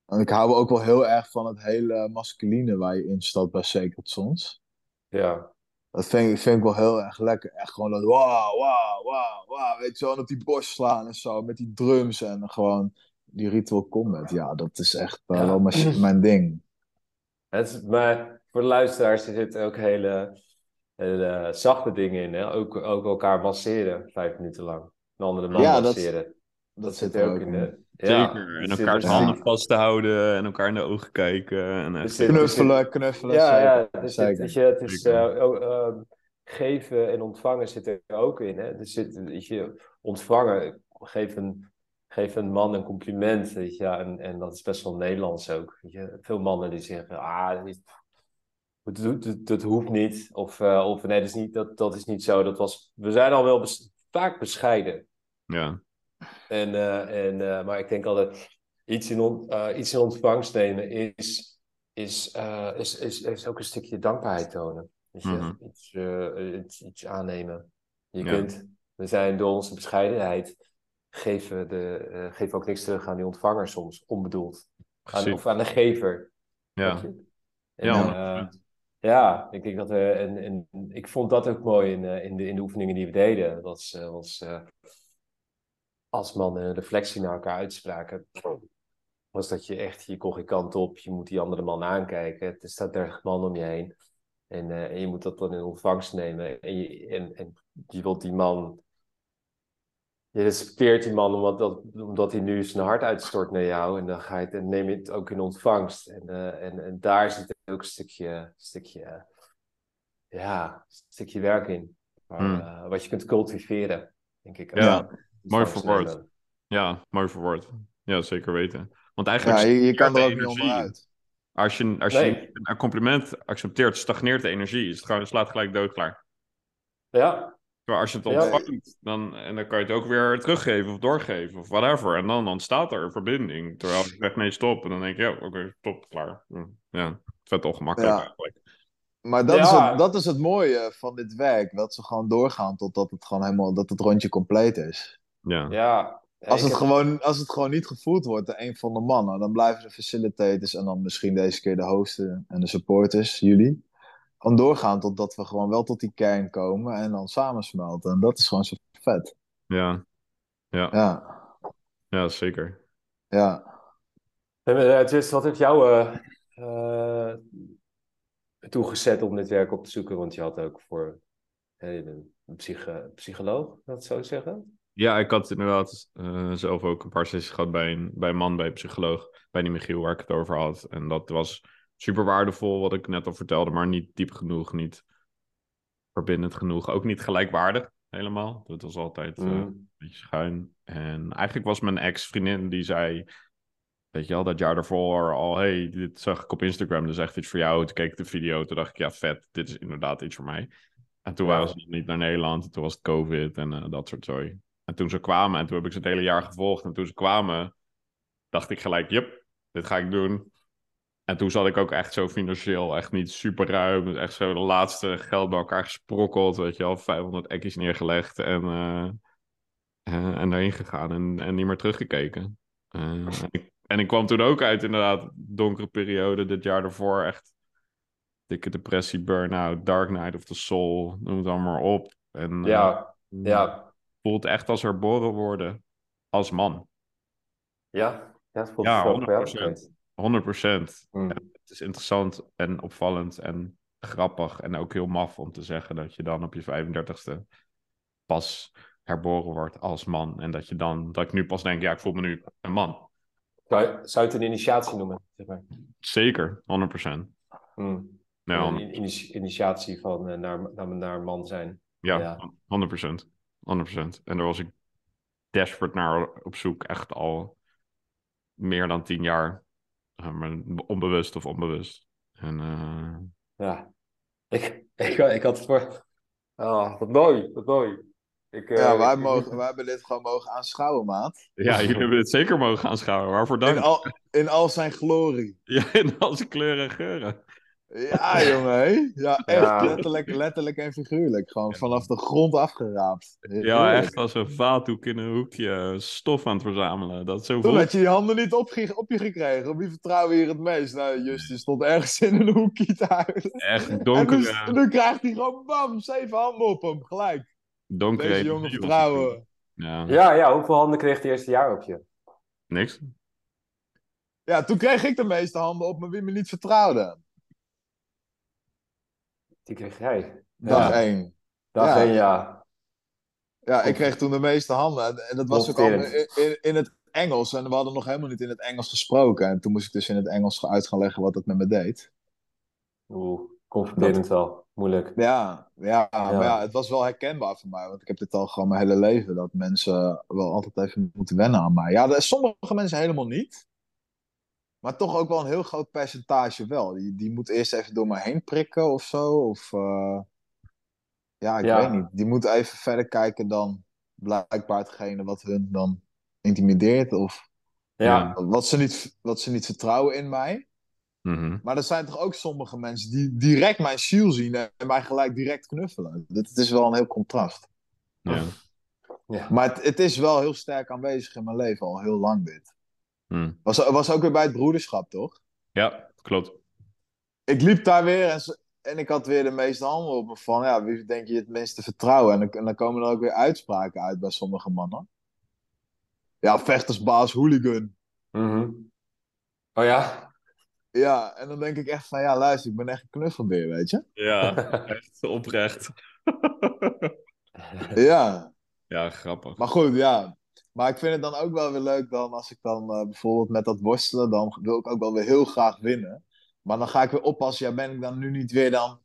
En ik hou ook wel heel erg van het hele masculine waar je instapt bij Sacred Sons. Ja, Dat vind ik, vind ik wel heel erg lekker. Echt gewoon dat wow, wow, wow, wow. Weet je wel, en op die borst slaan en zo. Met die drums en gewoon die ritual combat. Ja, dat is echt eh, Ja. wel mijn, ding. het is, maar voor de luisteraars er zitten ook hele, hele zachte dingen in. Hè? Ook, ook elkaar masseren, vijf minuten lang. Een andere man Ja, dat- masseren. Dat, zit zit er ook in. De, Zeker. ja, en elkaars handen vast te houden en elkaar in de ogen kijken. En Knuffelen, knuffelen. Ja, ja zit, zeker. weet je, het is eh, ehm, geven en ontvangen zit er ook in. Hè? Er zit, weet je, ontvangen, geef een, geef een man een compliment, weet je, ja, en, en dat is best wel Nederlands ook. Weet je? Veel mannen die zeggen, ah, dat, is- dat, dat, dat hoeft niet, of, eh, of nee, dat is niet, dat, dat is niet zo. Dat was, we zijn al wel bes- vaak bescheiden. ja. En, eh, en, eh, maar ik denk altijd, iets in, on, eh, iets in ontvangst nemen is, is, is, is, is ook een stukje dankbaarheid tonen. Je? Mhm. iets, iets, iets aannemen. Je Ja. kunt, we zijn door onze bescheidenheid, geven, de, eh, geven ook niks terug aan die ontvanger soms, onbedoeld. Aan, of aan de gever. Ja. En, Ja, 100%. ja, ik denk dat we, en, en ik vond dat ook mooi in, in, de, in de oefeningen die we deden. Dat was, was als mannen een reflectie naar elkaar uitspraken, was dat je echt, je kon geen kant op, je moet die andere man aankijken. Er staat 30 man om je heen. En, eh, en je moet dat dan in ontvangst nemen. En je, en, en je wilt die man. Je respecteert die man omdat, dat, omdat hij nu zijn hart uitstort naar jou. En dan ga je het, en neem je het ook in ontvangst. En, eh, en, en daar zit ook een stukje, stukje, ja, een stukje werk in. Waar, Hmm. eh, wat je kunt cultiveren, denk ik. Ja. Mooi Ontvangst verwoord. Ja, mooi verwoord. Ja, zeker weten. Want Ja, eigenlijk je, je kan er ook niet onderuit. Als je, als je Nee. een compliment accepteert, stagneert de energie. Het gewoon- slaat gelijk doodklaar. Ja, Maar als je het Ja. ontvangt, dan, en dan kan je het ook weer teruggeven of doorgeven of whatever. En dan ontstaat er een verbinding. Terwijl je zegt nee, stop. En dan denk je, ja, oké, stop, klaar. Ja, vet ongemakkelijk Ja. eigenlijk. Maar dat, is Ja. het, dat is het mooie van dit werk. Dat ze gewoon doorgaan totdat het gewoon helemaal, dat het rondje compleet is. Ja, ja. Als Ik het, heb- gewoon, als het gewoon niet gevoeld wordt door een van de mannen, dan blijven de facilitators en dan misschien deze keer de hosten en de supporters, jullie, gewoon doorgaan totdat we gewoon wel tot die kern komen en dan samensmelten. En dat is gewoon zo vet. ja, ja, Ja, ja zeker. ja. En, eh, Tris, wat heeft jou eh, eh, toegezet om dit werk op te zoeken? Want je had ook voor eh, een psyche, psycholoog, dat zou ik zeggen. Ja, ik had inderdaad eh, zelf ook een paar sessies gehad bij een, bij een man, bij een psycholoog, bij die Michiel waar ik het over had. En dat was super waardevol, wat ik net al vertelde, maar niet diep genoeg, niet verbindend genoeg. Ook niet gelijkwaardig, helemaal. Dat was altijd eh, Mm. een beetje schuin. En eigenlijk was mijn ex-vriendin die zei, weet je wel, dat jaar daarvoor al, hey, dit zag ik op Instagram, dus echt iets voor jou. Toen keek ik de video, toen dacht ik, ja, vet, dit is inderdaad iets voor mij. En toen Ja. waren ze nog niet naar Nederland, en toen was het COVID en eh, dat soort zooi. En toen ze kwamen, en toen heb ik ze het hele jaar gevolgd, en toen ze kwamen, dacht ik gelijk, yep, dit ga ik doen. En toen zat ik ook echt zo financieel, echt niet super ruim. Echt zo de laatste geld bij elkaar gesprokkeld, weet je wel. 500 ekkies neergelegd en, eh, en daarheen gegaan en, en niet meer teruggekeken. Eh, en, ik, en ik kwam toen ook uit inderdaad donkere periode, dit jaar ervoor. Echt dikke depressie, burn-out, dark night of the soul, noem het allemaal maar op. En Ja, ja, voelt echt als herboren worden als man. ja. Het voelt Ja, zo voor jou 100%. bekend. 100 procent. Mm. Het is interessant en opvallend en grappig en ook heel maf om te zeggen dat je dan op je 35ste pas herboren wordt als man. En dat je dan, dat ik nu pas denk, ja, ik voel me nu een man. Zou, je- zou je het een initiatie noemen? Zeg maar? Zeker, 100 procent. Mm. Ja, Een in- ini- initiatie van eh, naar, naar, naar man zijn. ja, ja. 100 procent. 100 procent. En daar was ik desperate naar op zoek, echt al meer dan tien jaar. Eh, maar onbewust of onbewust. En eh, Ja. Ik, ik, ik had het voor... Oh, wat mooi, wat mooi. Ik, eh, Ja, wij, ik- mogen, wij hebben dit gewoon mogen aanschouwen, maat. ja, jullie hebben dit zeker mogen aanschouwen. Waarvoor dank. In al, in al zijn glorie. *laughs* Ja, in al zijn kleuren en geuren. Ja, jongen. hé. Ja, echt Ja. Letterlijk, letterlijk en figuurlijk. Gewoon vanaf de grond afgeraapt. Ja, echt als een vaathoek in een hoekje stof aan het verzamelen. Dat zo Toen had je die handen niet op, op je gekregen. Op wie vertrouwen we hier het meest? Nou, Justin stond ergens in een hoekje te huilen. Echt En donker. dus, nu krijgt hij gewoon bam, zeven handen op hem. Gelijk. Donkere Deze jongen vertrouwen. Ja, Ja, ja, hoeveel handen kreeg het eerste jaar op je? niks. Ja, toen kreeg ik de meeste handen op me wie me niet vertrouwde. Die kreeg jij. Dag Ja. één. Dag Ja. één, ja. Ja, ik kreeg toen de meeste handen. En- dat was ook allemaal in, in, in het Engels. En we hadden nog helemaal niet in het Engels gesproken. En toen moest ik dus in het Engels uit gaan leggen wat het met me deed. Oeh, confronterend wel. Moeilijk. Ja, ja, maar ja, het was wel herkenbaar voor mij. Want ik heb dit al gewoon mijn hele leven. Dat mensen wel altijd even moeten wennen aan mij. Ja, sommige mensen helemaal niet. Maar toch ook wel een heel groot percentage wel. Die, die moet eerst even door me heen prikken of zo. Of eh, ja, ik Ja. weet niet. Die moet even verder kijken dan blijkbaar hetgene wat hun dan intimideert. Of Ja, wat ze niet, wat ze niet vertrouwen in mij. Mhm. Maar er zijn toch ook sommige mensen die direct mijn ziel zien en mij gelijk direct knuffelen. Dat het is wel een heel contrast. Ja. ja. Maar het, het is wel heel sterk aanwezig in mijn leven, al heel lang dit. Hm. Was, was ook weer bij het broederschap, toch? ja, klopt. Ik liep daar weer en, en ik had weer de meeste handen op me van, ja, wie denk je het minste vertrouwen? En, dan- en dan komen er ook weer uitspraken uit bij sommige mannen. Ja, vechtersbaas, hooligan. Mhm. Oh ja? Ja, en dan denk ik echt van, ja, luister, ik ben echt een knuffelbeer, weet je? Ja, *laughs* echt oprecht. Ja. ja, grappig. Maar goed, ja. Maar ik vind het dan ook wel weer leuk dan als ik dan eh, bijvoorbeeld met dat worstelen, dan wil ik ook wel weer heel graag winnen. Maar dan ga ik weer oppassen, ja, ben ik dan nu niet weer dan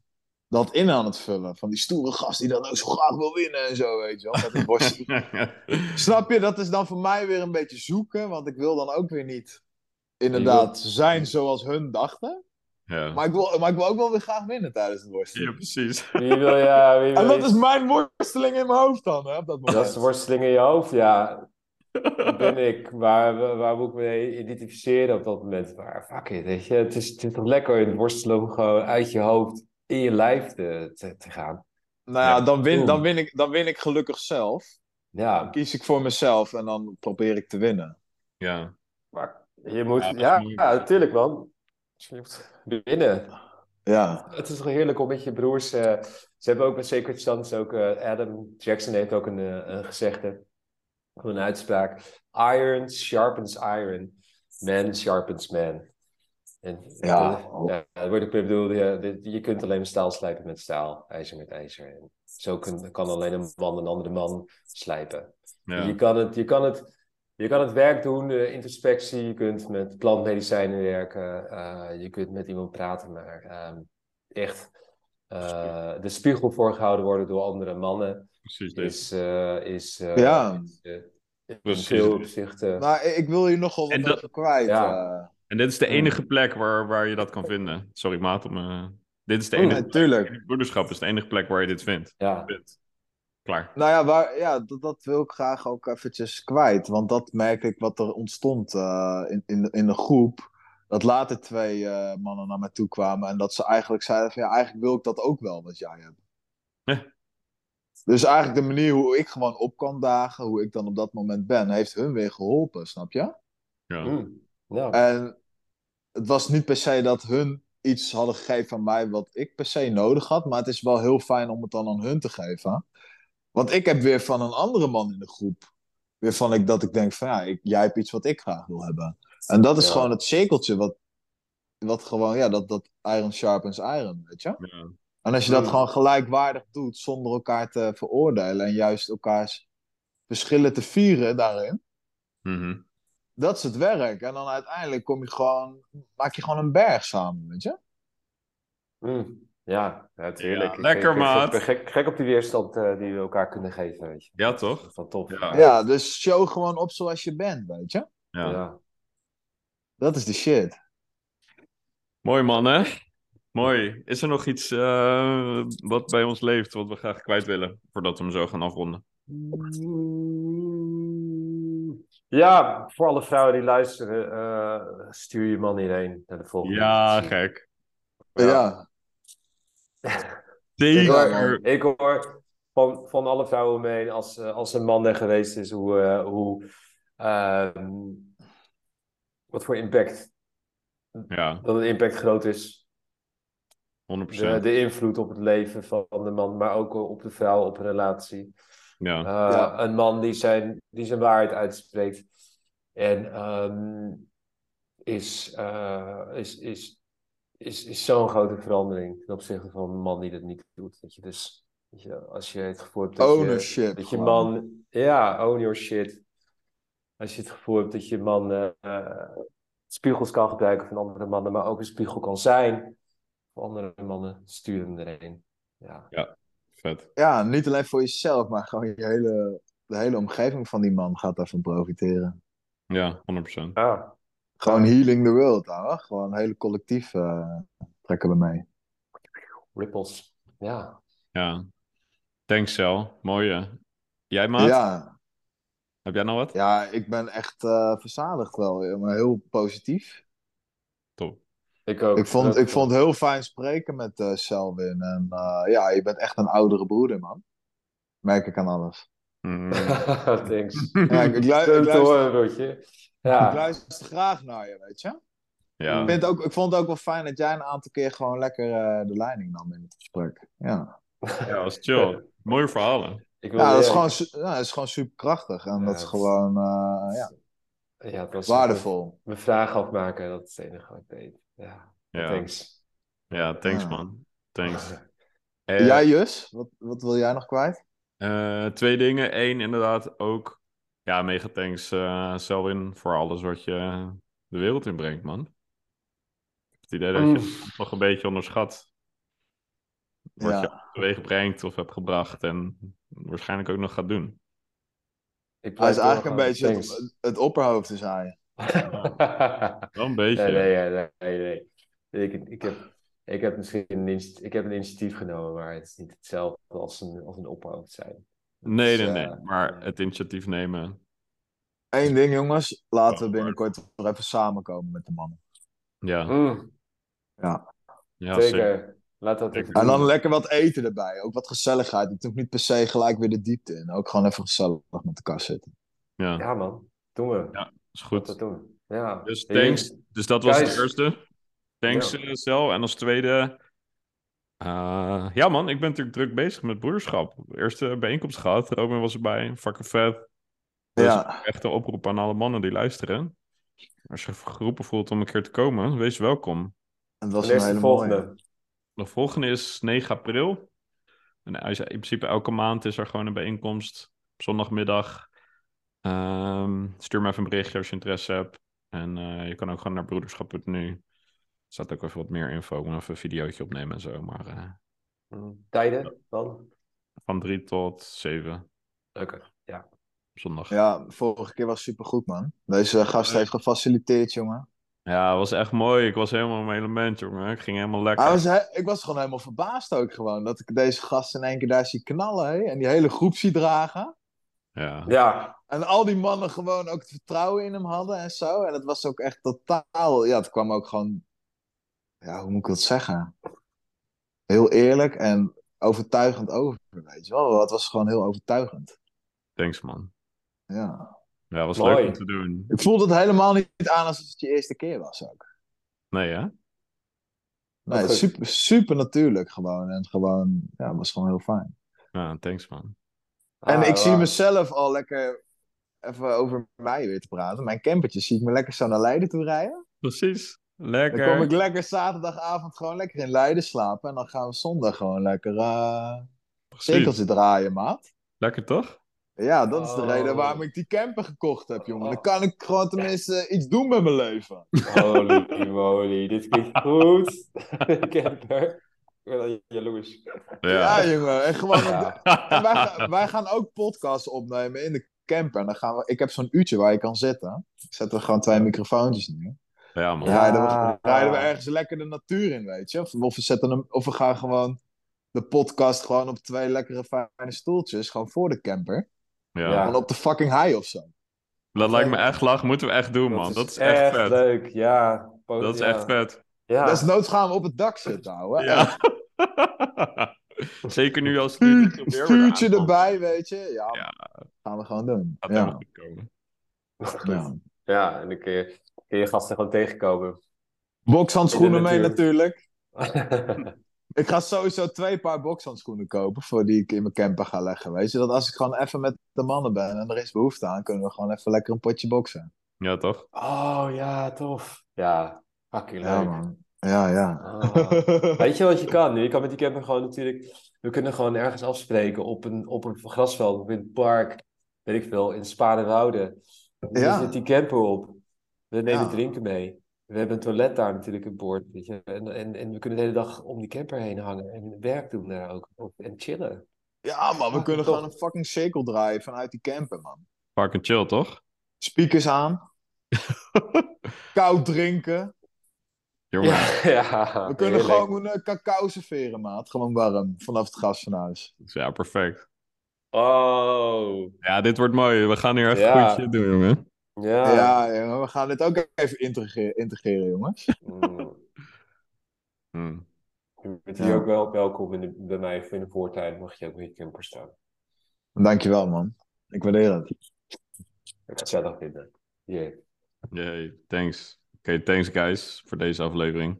dat in aan het vullen? Van die stoere gast die dan ook zo graag wil winnen en zo, weet je wel, met het worstelen. *laughs* Snap je? Dat is dan voor mij weer een beetje zoeken, want ik wil dan ook weer niet inderdaad zijn zoals hun dachten. ja. Maar ik wil, maar ik wil ook wel weer graag winnen tijdens het worstelen. ja, precies. Wie wil je... Wie wil En dat is mijn worsteling in mijn hoofd dan, hè, op dat moment. Dat is de worsteling in je hoofd, ja. Ben ik. Maar waar, waar moet ik me mee identificeren op dat moment? Maar fuck it, weet je. Het is, het is toch lekker in het worstelen om gewoon uit je hoofd in je lijf te, te, te gaan. Nou ja, Ja. dan win, dan, win ik, dan win ik gelukkig zelf. Dan Ja, kies ik voor mezelf en dan probeer ik te winnen. Ja. maar je moet... Ja, Ja, natuurlijk man. Je moet winnen. Ja, Het is toch heerlijk om met je broers... eh, ze hebben ook bij Sacred Sons ook... eh, Adam Jackson heeft ook een, eh, een gezegde. Een uitspraak. Iron sharpens iron. Man sharpens man. En, Ja. ja, dat wordt ook weer bedoeld, dit- je kunt alleen maar staal slijpen met staal, ijzer met ijzer. En zo kun- kan alleen een man een andere man slijpen. Je, kan het, je, kan het, je kan het werk doen, de introspectie, je kunt met plantmedicijnen werken, eh, je kunt met iemand praten, maar ehm, echt eh, de spiegel voorgehouden worden door andere mannen Precies dit. is, eh, is, eh, Ja. is, eh, veel opzichten. maar ik wil hier nog wel wat En dat- over kwijt. Ja. eh. En dit is de enige plek waar, waar je dat kan vinden. Sorry, maat. Om, eh, dit is de Oh, enige Nee, tuurlijk. plek. Broederschap is de enige plek waar je dit vindt. ja. Klaar. Nou ja, waar, ja dat, dat wil ik graag ook eventjes kwijt. Want dat merk ik wat er ontstond eh, in, in, de- in de groep. Dat later twee eh, mannen naar mij toe kwamen. En dat ze eigenlijk zeiden van ja, eigenlijk wil ik dat ook wel wat jij hebt. Ja. Dus eigenlijk de manier hoe ik gewoon op kan dagen, hoe ik dan op dat moment ben, heeft hun weer geholpen, snap je? Ja. Mm. Ja. En het was niet per se dat hun iets hadden gegeven aan mij wat ik per se nodig had. Maar het is wel heel fijn om het dan aan hun te geven. Want ik heb weer van een andere man in de groep. Weer van ik, dat ik denk van ja, ik, jij hebt iets wat ik graag wil hebben. En dat is Ja. gewoon het cirkeltje wat, wat gewoon, ja, dat, dat iron sharpens iron, weet je? Ja. En als je dat Mm. gewoon gelijkwaardig doet, zonder elkaar te veroordelen. En juist elkaars verschillen te vieren daarin. Mhm. Dat is het werk. En dan uiteindelijk kom je gewoon, maak je gewoon een berg samen, weet je? Mm. Ja, natuurlijk. Ja, lekker, ik, maat. Ik ben gek, gek op die weerstand eh, die we elkaar kunnen geven, weet je. Ja, toch? Dat is wel top. Ja. Ja, dus show gewoon op zoals je bent, weet je? Ja. Ja. Dat is de shit. Mooi man, hè? Mooi. Is er nog iets eh, wat bij ons leeft, wat we graag kwijt willen, voordat we hem zo gaan afronden? Ja, voor alle vrouwen die luisteren, eh, stuur je man hierheen naar de volgende. Ja, gek. Ja. *laughs* Zeker. Ik hoor van, van alle vrouwen om me heen, als, eh, als een man er geweest is, hoe, eh, hoe ehm, wat voor impact, Ja, dat het impact groot is. 100%. De, de invloed op het leven van de man, maar ook op de vrouw, op een relatie. Ja, Uh, Ja. Een man die zijn, die zijn waarheid uitspreekt. En ehm, is, uh, is, is, is, is zo'n grote verandering ten opzichte van een man die dat niet doet. Dat je dus, weet je, als je het gevoel hebt dat Ownership. je, dat je man, ja, own your shit. Als je het gevoel hebt dat je man eh, eh, spiegels kan gebruiken van andere mannen, maar ook een spiegel kan zijn voor andere mannen, stuur hem erheen. Ja. vet. Ja, niet alleen voor jezelf, maar gewoon je hele, de hele omgeving van die man gaat daarvan profiteren. Ja, 100%. Ah. Gewoon healing the world, ouwe. Gewoon een hele collectief eh, trekken we mee. Ripples. Ja. Ja. Thanks, Cel. Mooie. Jij, maat? Ja, Heb jij nog wat? ja, ik ben echt eh, verzadigd wel, maar heel positief. Top. Ik ook. Ik vond, ik vond het heel fijn spreken met eh Selwyn. En eh, ja, je bent echt een oudere broeder, man. Merk ik aan alles. Mm. *laughs* *laughs* Thanks. Ja, ik, ik, lu- ik, luister, horen, Rotje. ik Ja. luister graag naar je, weet je. Ik, ja. vind het ook, ik vond het ook wel fijn dat jij een aantal keer gewoon lekker eh, de leiding nam in het gesprek. Ja, ja, was chill. Mooie verhalen. Ik wil ja dat, is ja, gewoon, ja, dat is gewoon super krachtig. En Ja, dat is gewoon eh, ja, ja, het was waardevol. Mijn vraag afmaken, dat is het enige wat ik deed. Ja. Ja, Thanks. ja thanks, Ja. man. Thanks. *laughs* Eh, Jij, Jus? Wat, wat wil jij nog kwijt? eh, twee dingen. Eén, inderdaad, ook... Ja, mega thanks, eh Selwyn, voor alles wat je de wereld inbrengt, man. Ik heb het idee dat je Mm. het nog een beetje onderschat. Wat Ja. je teweeg brengt of hebt gebracht en waarschijnlijk ook nog gaat doen. Ik Hij is eigenlijk een beetje het, het opperhoofd is hij. Wel een *laughs* beetje. nee, nee, nee, nee, nee. Ik, ik, heb, ik, heb misschien een, initi- ik heb een initiatief genomen, maar het is niet hetzelfde als een, als een opperhoofd zijn. Nee, nee, nee. eh, Maar het initiatief nemen. Eén ding, jongens. Laten we Oh, binnenkort nog even samenkomen met de mannen. Ja, mm, Ja. ja zeker. zeker. Laat dat even En dan doen. lekker wat eten erbij. Ook wat gezelligheid. Het hoeft niet per se gelijk weer de diepte in. Ook gewoon even gezellig met elkaar zitten. Ja, Ja, man. Doen we. Ja, is goed. dat doen. Ja. Dus thanks. Dus dat was Guys. het eerste. Thanks, Ja. eh, Sel. En als tweede... eh, ja man, ik ben natuurlijk druk bezig met broederschap. Eerste bijeenkomst gehad. Robin was erbij. Fucking vet. Dus Ja. echt een oproep aan alle mannen die luisteren. Als je geroepen voelt om een keer te komen, wees welkom. En dat een is de volgende? mooie. De volgende is 9 april. En in principe elke maand is er gewoon een bijeenkomst. Op zondagmiddag. Ehm, stuur me even een berichtje als je interesse hebt. En eh, je kan ook gewoon naar broederschap.nu. Er staat ook even wat meer info. Ik moet even een videootje opnemen en zo. Maar eh, Tijden dan? van 3 tot 7 Oké. Ja. zondag. Ja, Ja, vorige keer was supergoed, man. Deze gast heeft gefaciliteerd, jongen. het was echt mooi. Ik was helemaal in mijn element, jongen. Ik ging helemaal lekker. Hij was he- ik was gewoon helemaal verbaasd ook gewoon. Dat ik deze gast in één keer daar zie knallen. Hè? En die hele groep zie dragen. Ja. Ja. En al die mannen gewoon ook het vertrouwen in hem hadden en zo. En het was ook echt totaal... Ja, het kwam ook gewoon... Ja, hoe moet ik dat zeggen? Heel eerlijk en overtuigend over, weet je wel. Het was gewoon heel overtuigend. Thanks, man. Ja. Ja, het was Mooi. leuk om te doen. Ik voelde het helemaal niet aan alsof het je eerste keer was ook. Nee, hè? Nee, super, super natuurlijk gewoon. En gewoon, ja, het was gewoon heel fijn. Ja, thanks, man. En Ah, ik zie mezelf al lekker, even over mij weer te praten. Mijn campertje zie ik me lekker zo naar Leiden toe rijden. Precies. Dan Lekker. kom ik lekker zaterdagavond gewoon lekker in Leiden slapen. En dan gaan we zondag gewoon lekker eh Precies. cirkeltje draaien, maat. Lekker toch? Ja, dat is de Oh. reden waarom ik die camper gekocht heb, jongen. Dan kan ik gewoon tenminste iets doen met mijn leven. Holy *laughs* moly, dit klinkt goed. *laughs* Camper. Ik ben al jaloers. Ja, jongen. En gewoon, Ja. En wij, gaan- wij gaan ook podcasts opnemen in de camper. En dan gaan we, ik heb zo'n uurtje waar je kan zitten. Zetten we gewoon twee microfoontjes neer. Ja, man. Ja. Rijden, we, rijden we ergens lekker de natuur in, weet je. Of, of, we zetten hem, of we gaan gewoon de podcast gewoon op twee lekkere fijne stoeltjes. Gewoon voor de camper. Ja. Ja. Gewoon op de fucking high of zo. Dat lijkt me echt lach. Moeten we echt doen, man. Dat is echt vet. leuk, ja. Po- Dat is ja. echt vet. Ja. Desnoods gaan we op het dak zitten, ouwe. Ja. *laughs* *laughs* Zeker nu als het aankomt. erbij, weet je. Ja, Ja. gaan we gewoon doen. Gaat Ja. komen. ja. Ja, en dan kun je, kun je gasten gewoon tegenkomen. Bokshandschoenen mee natuur. natuurlijk. *laughs* Ik ga sowieso twee paar bokshandschoenen kopen voor die ik in mijn camper ga leggen. Weet je, dat als ik gewoon even met de mannen ben en er is behoefte aan, kunnen we gewoon even lekker een potje boksen. Ja, toch? oh ja, tof. Ja, fucking leuk. Ja, man. Ja, ja. Ah. *laughs* Weet je wat je kan nu? Je kan met die camper gewoon natuurlijk... We kunnen gewoon ergens afspreken op een, op een grasveld of in het park. Weet ik veel, in Sparenwoude. Ja. Zit die camper op. We nemen Ja. drinken mee. We hebben een toilet daar natuurlijk aan boord. Weet je? En, en, en we kunnen de hele dag om die camper heen hangen. En werk doen daar ook. Of- En chillen. Ja, man, we Ah, kunnen gewoon een fucking cirkel draaien vanuit die camper, man. Fucking chill, toch? Speakers aan, *laughs* koud drinken. Jongen, Ja, *laughs* ja. We kunnen heerlijk. gewoon een cacao serveren, maat. Gewoon warm, vanaf het gas van huis. ja, perfect. Oh. Ja, dit wordt mooi. We gaan hier echt Ja. goed shit doen, jongen. Ja. Ja, jongen, we gaan dit ook even integreren, integreren jongens. Mm. Hm. Je bent hier Ja. ook wel welkom in de, bij mij in de voortuin. Mag je ook met je camper staan. Dankjewel, man. Ik waardeer het. Ik gezellig vinden. Hier. Yay, thanks. Oké, thanks guys voor deze aflevering.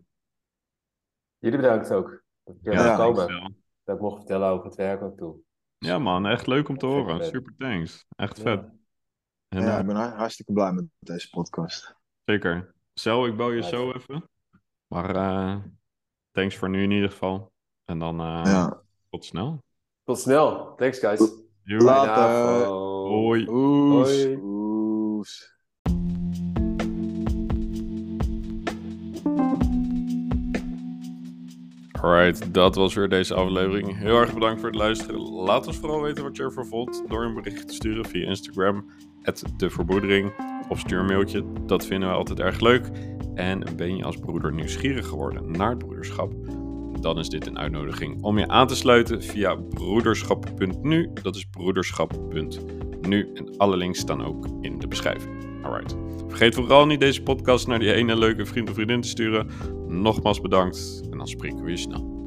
Jullie bedankt ook. Dat ik Ja, komen. Dat ik mocht vertellen over het werk ook toe. Ja man, echt leuk om te horen. vet. Super thanks. Echt Ja. vet. En, Ja, eh, ik ben har- hartstikke blij met deze podcast. Zeker. Cel, ik bel je Nice. zo even. Maar eh, thanks voor nu in ieder geval. En dan eh, Ja. tot snel. Tot snel. Thanks, guys. Later. Goedenavond. Hoi. Oes. Hoi. Alright, dat was weer deze aflevering. Heel erg bedankt voor het luisteren. Laat ons vooral weten wat je ervan vond door een bericht te sturen via Instagram, de Verboedering, of stuur een mailtje. Dat vinden we altijd erg leuk. En ben je als broeder nieuwsgierig geworden naar het broederschap? Dan is dit een uitnodiging om je aan te sluiten via broederschap.nu. Dat is broederschap.nu. En alle links staan ook in de beschrijving. Alright. Vergeet vooral niet deze podcast naar die ene leuke vriend of vriendin te sturen. Nogmaals bedankt en dan spreken we je snel.